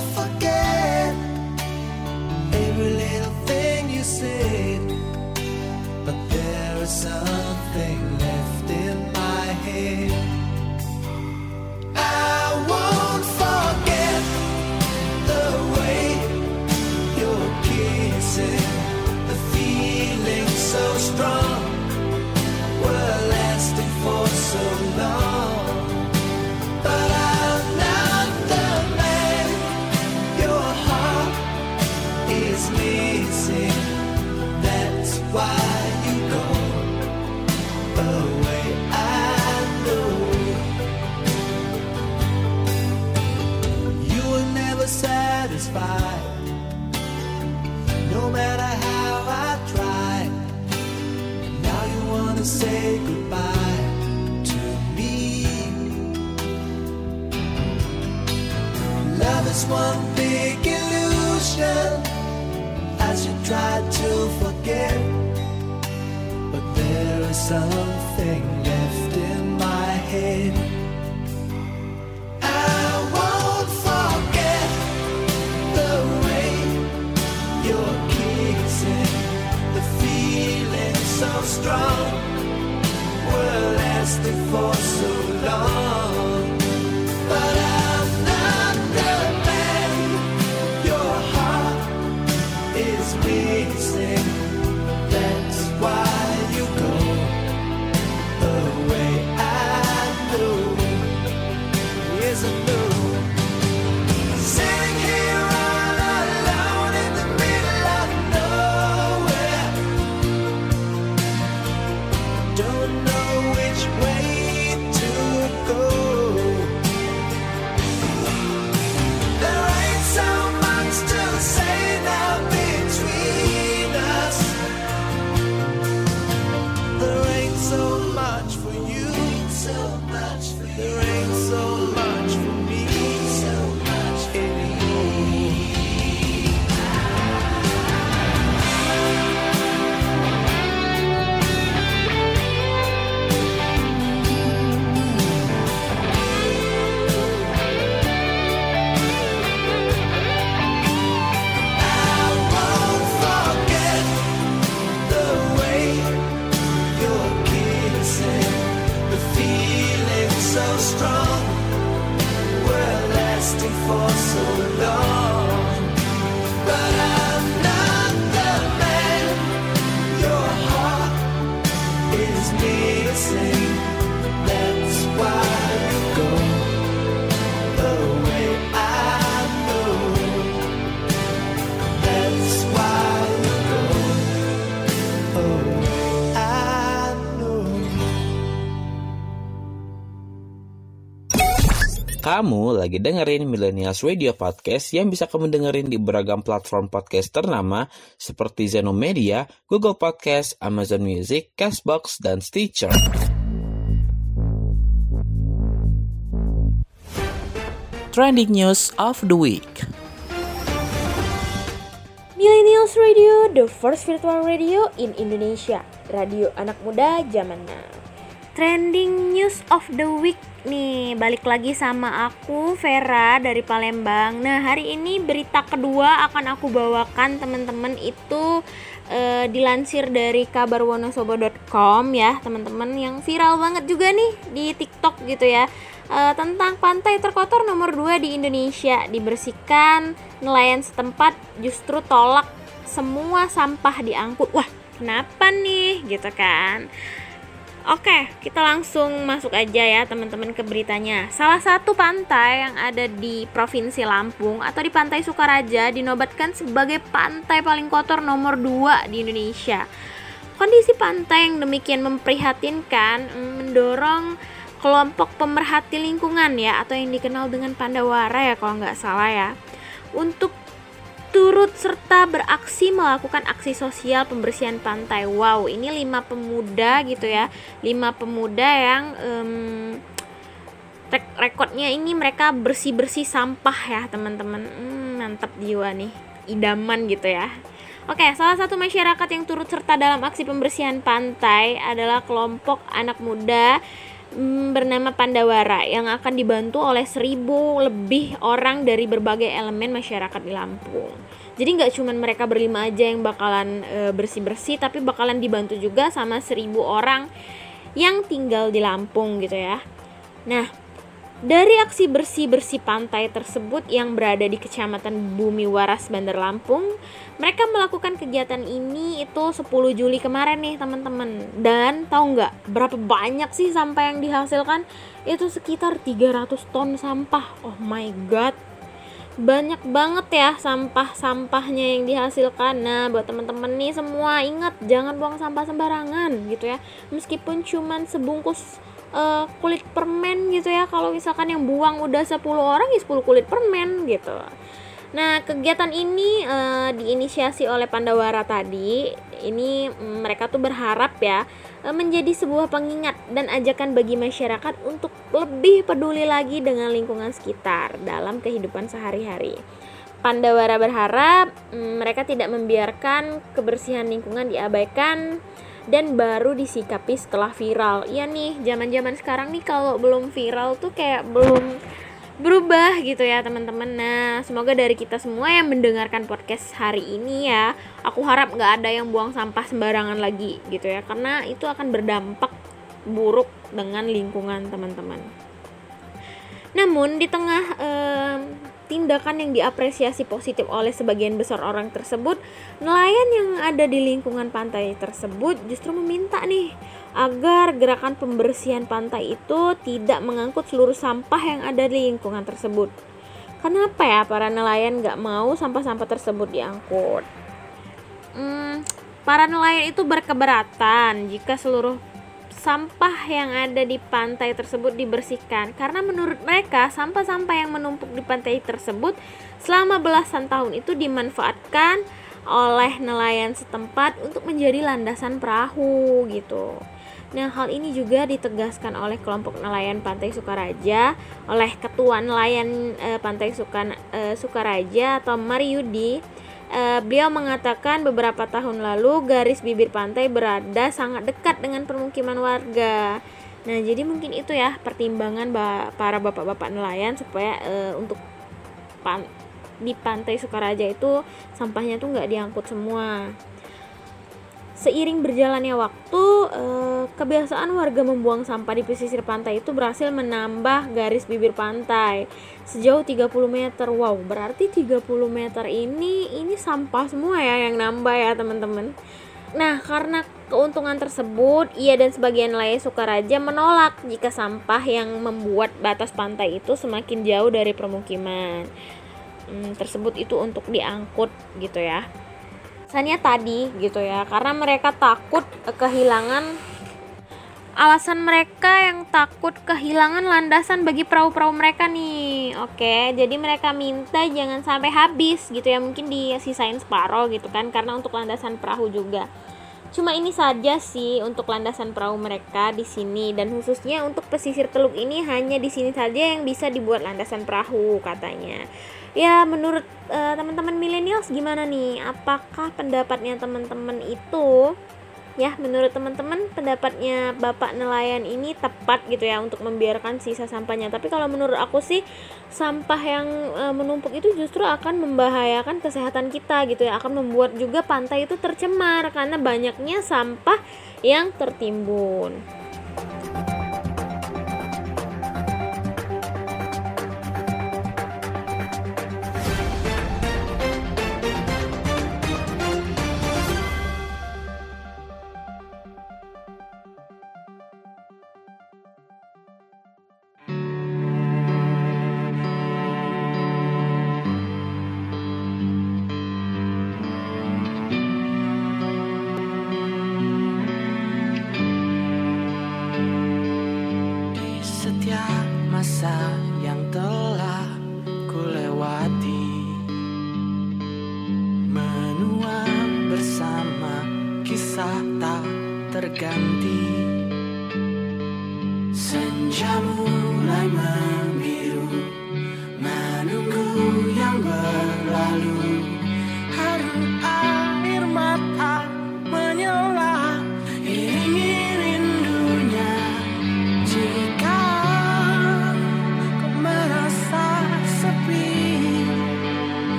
Kamu lagi dengerin Millennials Radio Podcast yang bisa kamu dengerin di beragam platform podcast ternama seperti Zeno Media, Google Podcast, Amazon Music, Castbox, dan Stitcher. Trending News of the Week Millennials Radio, the first virtual radio in Indonesia. Radio anak muda zaman now. Trending news of the week nih Balik lagi sama aku Vera dari Palembang. Nah hari ini berita kedua akan aku bawakan teman-teman itu eh, Dilansir dari kabarwonosobo.com ya teman-teman Yang viral banget juga nih di tiktok gitu ya. Eh, Tentang pantai terkotor nomor 2 di Indonesia. Dibersihkan nelayan setempat justru tolak semua sampah diangkut Wah kenapa nih? Gitu kan Oke, kita langsung masuk aja ya teman-teman ke beritanya. Salah satu pantai yang ada di Provinsi Lampung atau di Pantai Sukaraja dinobatkan sebagai pantai paling kotor nomor 2 di Indonesia. Kondisi pantai yang demikian memprihatinkan mm, mendorong kelompok pemerhati lingkungan ya atau yang dikenal dengan Pandawara ya kalau nggak salah ya untuk turut serta beraksi melakukan aksi sosial pembersihan pantai. Wow, ini lima pemuda gitu ya, lima pemuda yang rek- rekodnya ini mereka bersih bersih sampah ya teman-teman. Hmm, mantap jiwa nih, idaman gitu ya. Oke, salah satu masyarakat yang turut serta dalam aksi pembersihan pantai adalah kelompok anak muda bernama Pandawara yang akan dibantu oleh seribu lebih orang dari berbagai elemen masyarakat di Lampung. Jadi nggak cuma mereka berlima aja yang bakalan bersih bersih, tapi bakalan dibantu juga sama seribu orang yang tinggal di Lampung gitu ya. Nah, dari aksi bersih-bersih pantai tersebut yang berada di Kecamatan Bumi Waras, Bandar Lampung, mereka melakukan kegiatan ini itu 10 Juli kemarin nih teman-teman. Dan tahu nggak berapa banyak sih sampah yang dihasilkan? Itu sekitar 300 ton sampah. Oh my god. Banyak banget ya sampah-sampahnya yang dihasilkan. Nah, buat teman-teman nih semua ingat jangan buang sampah sembarangan gitu ya. Meskipun cuman sebungkus eh, kulit permen gitu ya kalau misalkan yang buang udah 10 orang ya 10 kulit permen gitu Nah, kegiatan ini eh, diinisiasi oleh Pandawara tadi. Ini mm, mereka tuh berharap ya eh, menjadi sebuah pengingat dan ajakan bagi masyarakat untuk lebih peduli lagi dengan lingkungan sekitar dalam kehidupan sehari-hari. Pandawara berharap mm, mereka tidak membiarkan kebersihan lingkungan diabaikan dan baru disikapi setelah viral. Iya nih, zaman-zaman sekarang nih kalau belum viral tuh kayak belum berubah gitu ya teman-teman. Nah, semoga dari kita semua yang mendengarkan podcast hari ini ya, aku harap nggak ada yang buang sampah sembarangan lagi gitu ya, karena itu akan berdampak buruk dengan lingkungan teman-teman. Namun di tengah em, tindakan yang diapresiasi positif oleh sebagian besar orang tersebut, nelayan yang ada di lingkungan pantai tersebut justru meminta nih agar gerakan pembersihan pantai itu tidak mengangkut seluruh sampah yang ada di lingkungan tersebut. Kenapa ya para nelayan nggak mau sampah-sampah tersebut diangkut? Hmm, para nelayan itu berkeberatan jika seluruh sampah yang ada di pantai tersebut dibersihkan karena menurut mereka sampah-sampah yang menumpuk di pantai tersebut selama belasan tahun itu dimanfaatkan oleh nelayan setempat untuk menjadi landasan perahu gitu. Nah, hal ini juga ditegaskan oleh kelompok nelayan Pantai Sukaraja oleh Ketua Nelayan eh, Pantai Sukan, eh, Sukaraja atau Mariudi Eh, beliau mengatakan beberapa tahun lalu garis bibir pantai berada sangat dekat dengan permukiman warga. Nah, jadi mungkin itu ya pertimbangan ba- para bapak-bapak nelayan supaya eh, untuk pan- di pantai Sukaraja itu sampahnya tuh nggak diangkut semua. Seiring berjalannya waktu, eh, kebiasaan warga membuang sampah di pesisir pantai itu berhasil menambah garis bibir pantai sejauh 30 meter. Wow, berarti 30 meter ini ini sampah semua ya yang nambah ya, teman-teman. Nah, karena keuntungan tersebut, ia dan sebagian lain Sukaraja menolak jika sampah yang membuat batas pantai itu semakin jauh dari permukiman. Hmm, tersebut itu untuk diangkut gitu ya alasannya tadi gitu ya. Karena mereka takut eh, kehilangan alasan mereka yang takut kehilangan landasan bagi perahu-perahu mereka nih. Oke jadi mereka minta jangan sampai habis gitu ya. Mungkin disisain separoh gitu kan karena untuk landasan perahu juga. Cuma ini saja sih untuk landasan perahu mereka di sini. Dan khususnya untuk pesisir teluk ini hanya di sini saja yang bisa dibuat landasan perahu katanya ya menurut eh, teman-teman millennials gimana nih? Apakah pendapatnya teman-teman itu ya menurut teman-teman pendapatnya bapak nelayan ini tepat gitu ya untuk membiarkan sisa sampahnya? Tapi kalau menurut aku sih sampah yang eh, menumpuk itu justru akan membahayakan kesehatan kita gitu ya. Akan membuat juga pantai itu tercemar karena banyaknya sampah yang tertimbun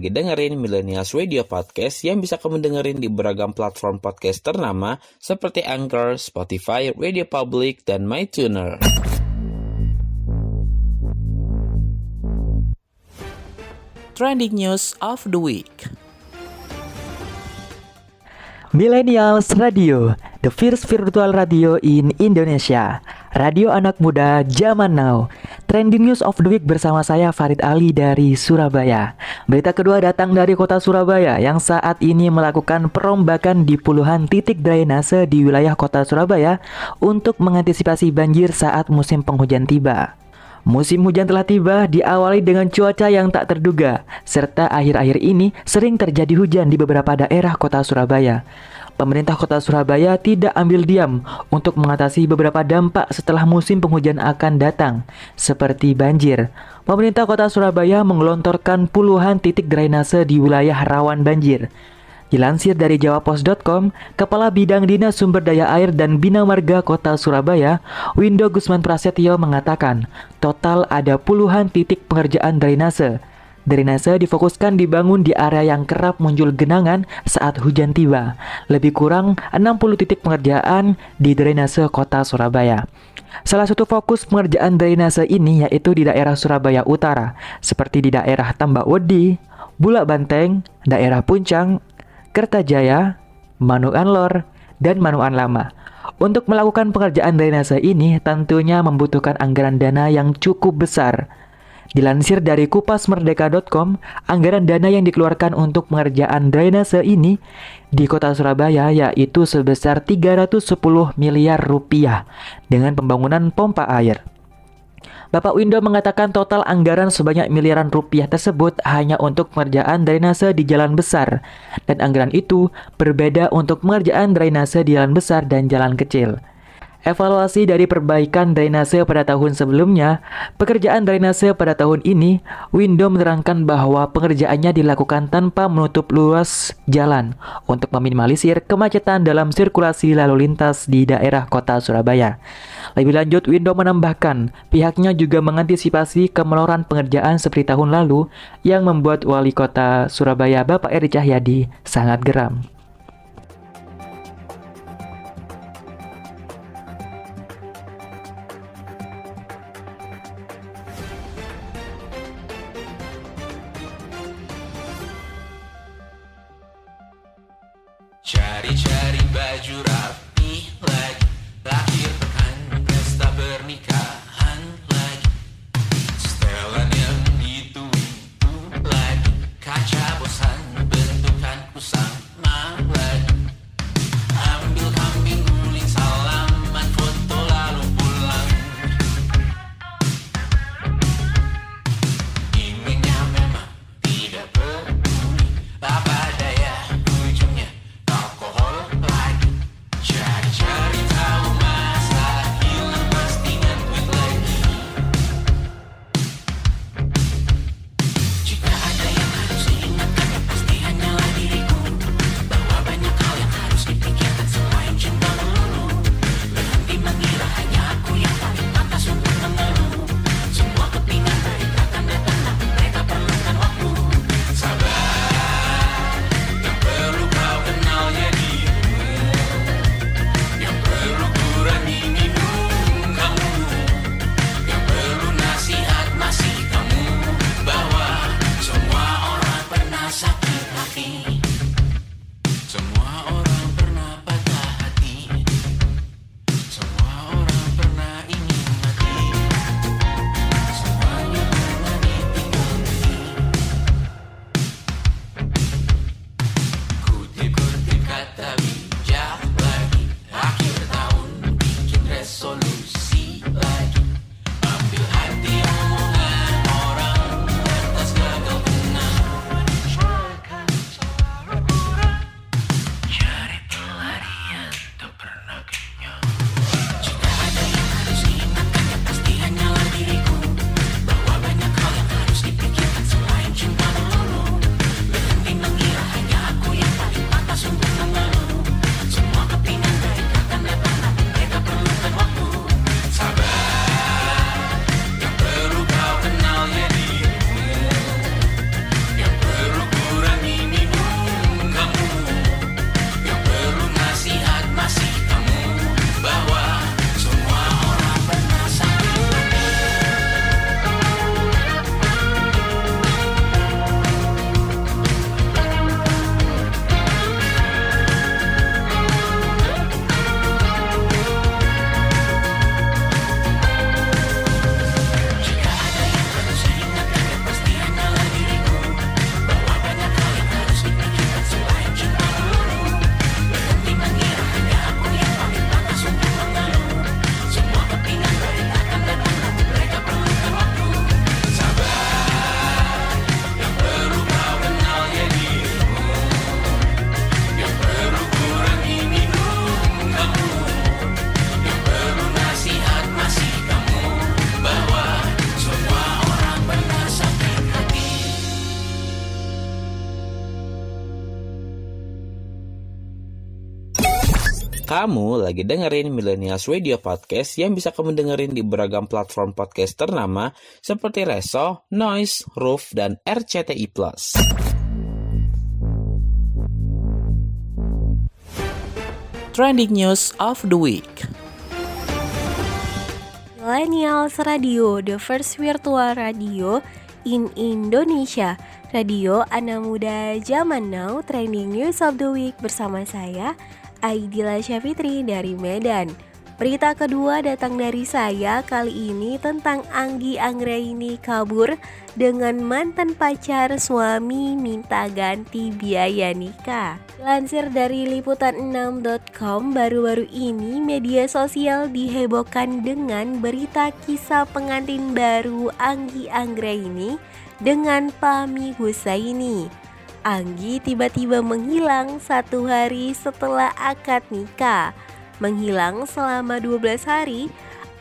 lagi dengerin Millennials Radio Podcast yang bisa kamu dengerin di beragam platform podcast ternama seperti Anchor, Spotify, Radio Public, dan MyTuner. Trending News of the Week Millennials Radio, the first virtual radio in Indonesia. Radio anak muda zaman now. Trending news of the week bersama saya Farid Ali dari Surabaya. Berita kedua datang dari kota Surabaya yang saat ini melakukan perombakan di puluhan titik drainase di wilayah kota Surabaya untuk mengantisipasi banjir saat musim penghujan tiba. Musim hujan telah tiba diawali dengan cuaca yang tak terduga, serta akhir-akhir ini sering terjadi hujan di beberapa daerah kota Surabaya. Pemerintah kota Surabaya tidak ambil diam untuk mengatasi beberapa dampak setelah musim penghujan akan datang, seperti banjir. Pemerintah kota Surabaya menggelontorkan puluhan titik drainase di wilayah rawan banjir. Dilansir dari jawapos.com, Kepala Bidang Dinas Sumber Daya Air dan Bina Marga Kota Surabaya, Windo Gusman Prasetyo mengatakan, total ada puluhan titik pengerjaan drainase. Drainase difokuskan dibangun di area yang kerap muncul genangan saat hujan tiba. Lebih kurang 60 titik pengerjaan di drainase Kota Surabaya. Salah satu fokus pengerjaan drainase ini yaitu di daerah Surabaya Utara, seperti di daerah Tambak Wedi, Bulak Banteng, daerah Puncang, Kertajaya, Manuan Lor, dan Manuan Lama. Untuk melakukan pengerjaan drainase ini tentunya membutuhkan anggaran dana yang cukup besar. Dilansir dari kupasmerdeka.com, anggaran dana yang dikeluarkan untuk pengerjaan drainase ini di kota Surabaya yaitu sebesar 310 miliar rupiah dengan pembangunan pompa air. Bapak Windo mengatakan total anggaran sebanyak miliaran rupiah tersebut hanya untuk pengerjaan drainase di jalan besar dan anggaran itu berbeda untuk pengerjaan drainase di jalan besar dan jalan kecil. Evaluasi dari perbaikan drainase pada tahun sebelumnya, pekerjaan drainase pada tahun ini, Windo menerangkan bahwa pengerjaannya dilakukan tanpa menutup luas jalan untuk meminimalisir kemacetan dalam sirkulasi lalu lintas di daerah kota Surabaya. Lebih lanjut, Windo menambahkan pihaknya juga mengantisipasi kemeloran pengerjaan seperti tahun lalu yang membuat wali kota Surabaya Bapak Eri Cahyadi sangat geram. Chatty, chat. Kamu lagi dengerin Millennials Radio Podcast yang bisa kamu dengerin di beragam platform podcast ternama seperti Reso, Noise, Roof, dan RCTI+. Trending News of the Week Millennials Radio, the first virtual radio in Indonesia. Radio anak muda zaman now, trending news of the week bersama saya, Aidila Syafitri dari Medan. Berita kedua datang dari saya kali ini tentang Anggi Anggraini kabur dengan mantan pacar suami minta ganti biaya nikah. Lansir dari liputan6.com baru-baru ini media sosial dihebohkan dengan berita kisah pengantin baru Anggi Anggraini dengan Pami Husaini. Anggi tiba-tiba menghilang satu hari setelah akad nikah. Menghilang selama 12 hari,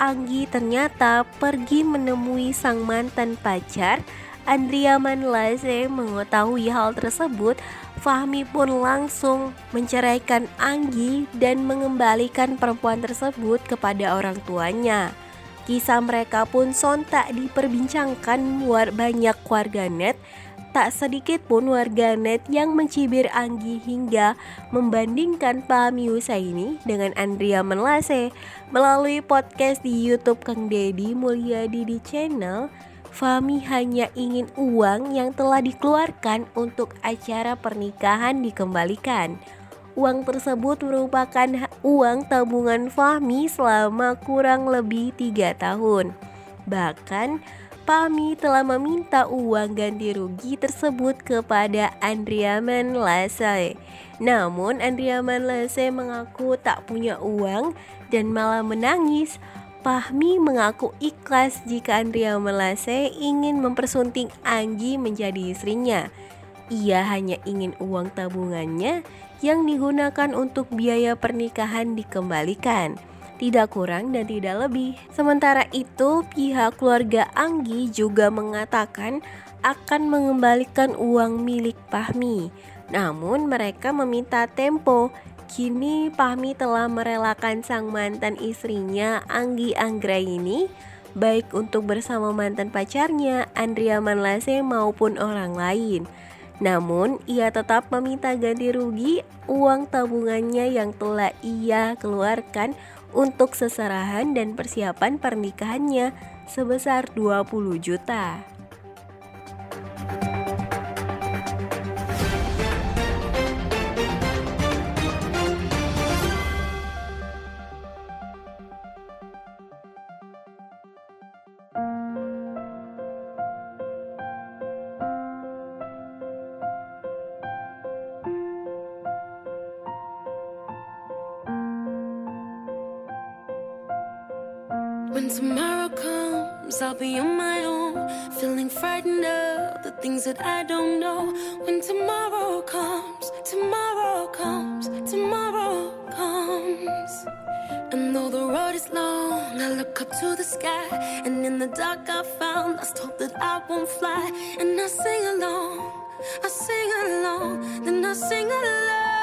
Anggi ternyata pergi menemui sang mantan pacar. Andrea Manlase mengetahui hal tersebut, Fahmi pun langsung menceraikan Anggi dan mengembalikan perempuan tersebut kepada orang tuanya. Kisah mereka pun sontak diperbincangkan war banyak warganet tak sedikit pun warganet yang mencibir Anggi hingga membandingkan Pahmi Husaini dengan Andrea Menlase melalui podcast di YouTube Kang Deddy Mulyadi di channel Fahmi hanya ingin uang yang telah dikeluarkan untuk acara pernikahan dikembalikan. Uang tersebut merupakan uang tabungan Fahmi selama kurang lebih tiga tahun. Bahkan Pami telah meminta uang ganti rugi tersebut kepada Andrea Manlase. Namun Andrea Manlase mengaku tak punya uang dan malah menangis. Pahmi mengaku ikhlas jika Andrea Manlase ingin mempersunting Anggi menjadi istrinya. Ia hanya ingin uang tabungannya yang digunakan untuk biaya pernikahan dikembalikan tidak kurang dan tidak lebih. Sementara itu, pihak keluarga Anggi juga mengatakan akan mengembalikan uang milik Pahmi. Namun mereka meminta tempo. Kini Pahmi telah merelakan sang mantan istrinya Anggi Anggraini baik untuk bersama mantan pacarnya Andrea Manlase maupun orang lain. Namun, ia tetap meminta ganti rugi uang tabungannya yang telah ia keluarkan untuk seserahan dan persiapan pernikahannya sebesar 20 juta. Things that I don't know. When tomorrow comes, tomorrow comes, tomorrow comes. And though the road is long, I look up to the sky, and in the dark I found lost hope that I won't fly. And I sing along, I sing along, then I sing along.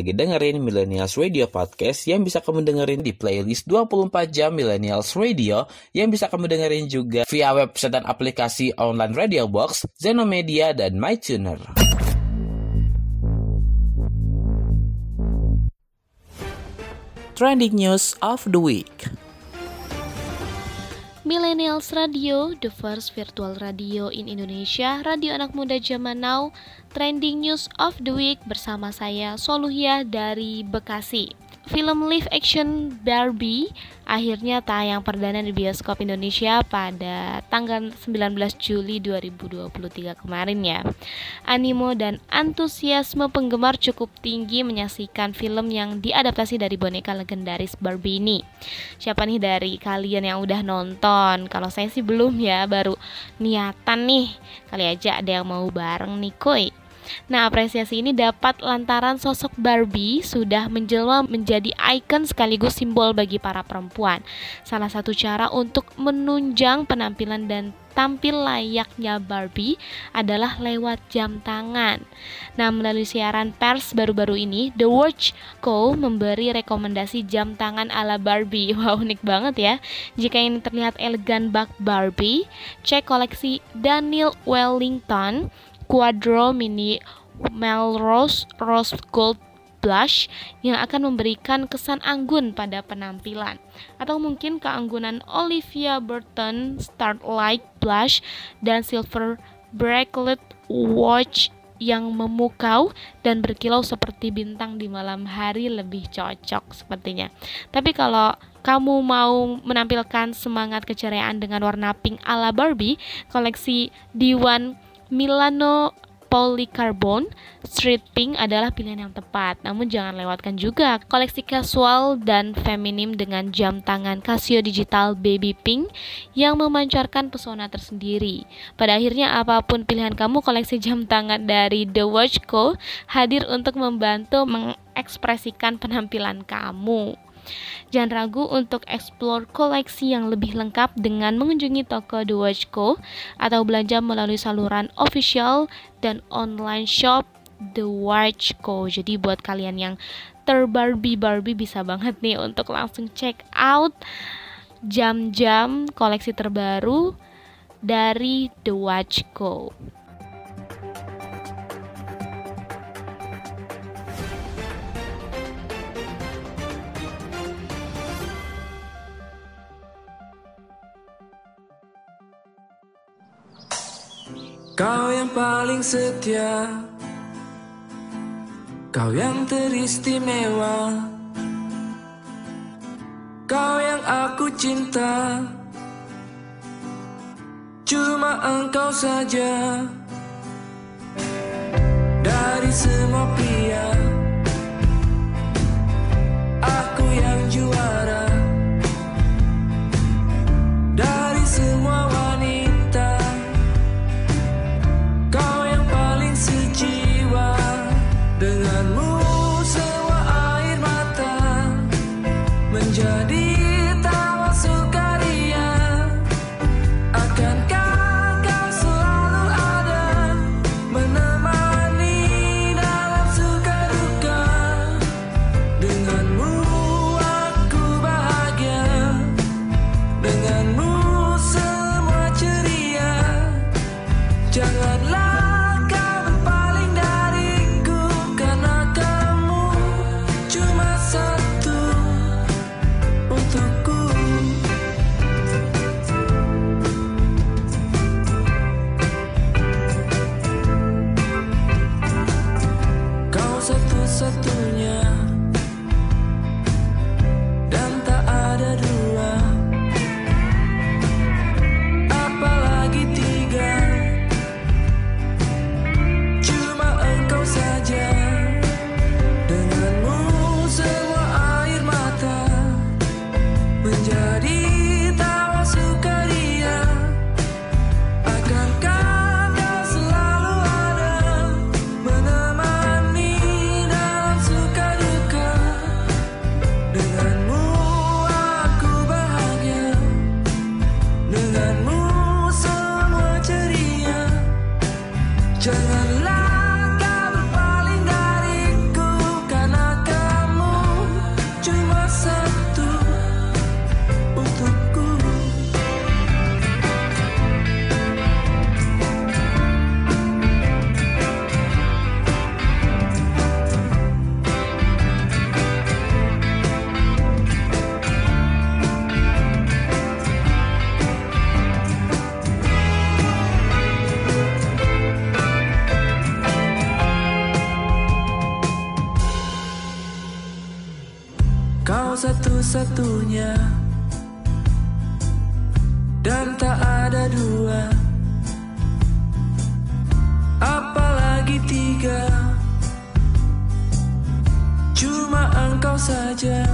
Lagi dengerin Millennials Radio Podcast yang bisa kamu dengerin di playlist 24 jam Millennials Radio yang bisa kamu dengerin juga via website dan aplikasi online Radio Box, Zenomedia, dan MyTuner. Trending News of the Week Millennials Radio, the first virtual radio in Indonesia, radio anak muda zaman now, trending news of the week bersama saya Soluhia dari Bekasi. Film live action Barbie akhirnya tayang perdana di bioskop Indonesia pada tanggal 19 Juli 2023 kemarin ya. Animo dan antusiasme penggemar cukup tinggi menyaksikan film yang diadaptasi dari boneka legendaris Barbie ini. Siapa nih dari kalian yang udah nonton? Kalau saya sih belum ya, baru niatan nih. Kali aja ada yang mau bareng nih, kuy. Nah, apresiasi ini dapat lantaran sosok Barbie sudah menjelma menjadi ikon sekaligus simbol bagi para perempuan. Salah satu cara untuk menunjang penampilan dan tampil layaknya Barbie adalah lewat jam tangan. Nah, melalui siaran pers baru-baru ini, The Watch Co memberi rekomendasi jam tangan ala Barbie. Wow, unik banget ya. Jika ini terlihat elegan bak Barbie, cek koleksi Daniel Wellington Quadro Mini Melrose Rose Gold Blush yang akan memberikan kesan anggun pada penampilan atau mungkin keanggunan Olivia Burton Starlight Blush dan Silver Bracelet Watch yang memukau dan berkilau seperti bintang di malam hari lebih cocok sepertinya. Tapi kalau kamu mau menampilkan semangat keceriaan dengan warna pink ala Barbie, koleksi Diwan Milano Polycarbon Street Pink adalah pilihan yang tepat. Namun jangan lewatkan juga koleksi casual dan feminim dengan jam tangan Casio Digital Baby Pink yang memancarkan pesona tersendiri. Pada akhirnya apa pun pilihan kamu, koleksi jam tangan dari The Watch Co hadir untuk membantu mengekspresikan penampilan kamu. Jangan ragu untuk explore koleksi yang lebih lengkap dengan mengunjungi toko The Watch Co atau belanja melalui saluran official dan online shop The Watch Co. Jadi buat kalian yang terbarbie Barbie bisa banget nih untuk langsung check out jam-jam koleksi terbaru dari The Watch Co. Kau yang paling setia. Kau yang teristimewa. Kau yang aku cinta. Cuma engkau saja. Dari semua pria Aku yang juara satu-satunya. Dan tak ada dua. Apalagi tiga. Cuma engkau saja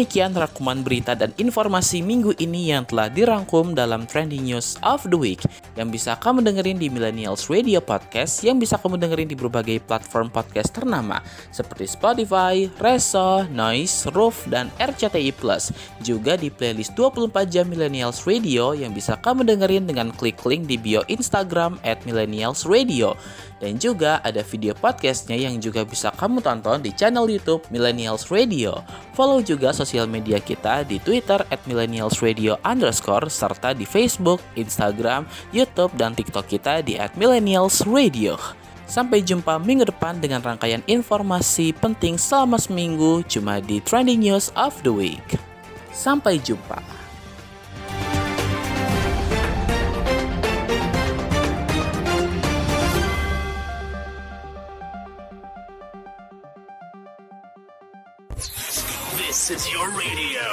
Demikian rangkuman berita dan informasi minggu ini yang telah dirangkum dalam Trending News of the Week yang bisa kamu dengerin di Millennials Radio Podcast yang bisa kamu dengerin di berbagai platform podcast ternama seperti Spotify, Reso, Noise, Roof, dan RCTI Plus. Juga di playlist 24 jam Millennials Radio yang bisa kamu dengerin dengan klik link di bio Instagram at Millennials Radio. Dan juga ada video podcastnya yang juga bisa kamu tonton di channel YouTube Millennials Radio. Follow juga sosial media kita di Twitter at Millennials Radio underscore serta di Facebook, Instagram, YouTube, dan TikTok kita di at Millennials Radio. Sampai jumpa minggu depan dengan rangkaian informasi penting selama seminggu cuma di Trending News of the Week. Sampai jumpa. This is your radio,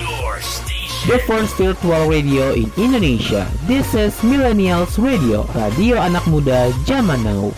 your station. The first virtual radio in Indonesia. This is Millennials Radio, radio anak muda zaman now.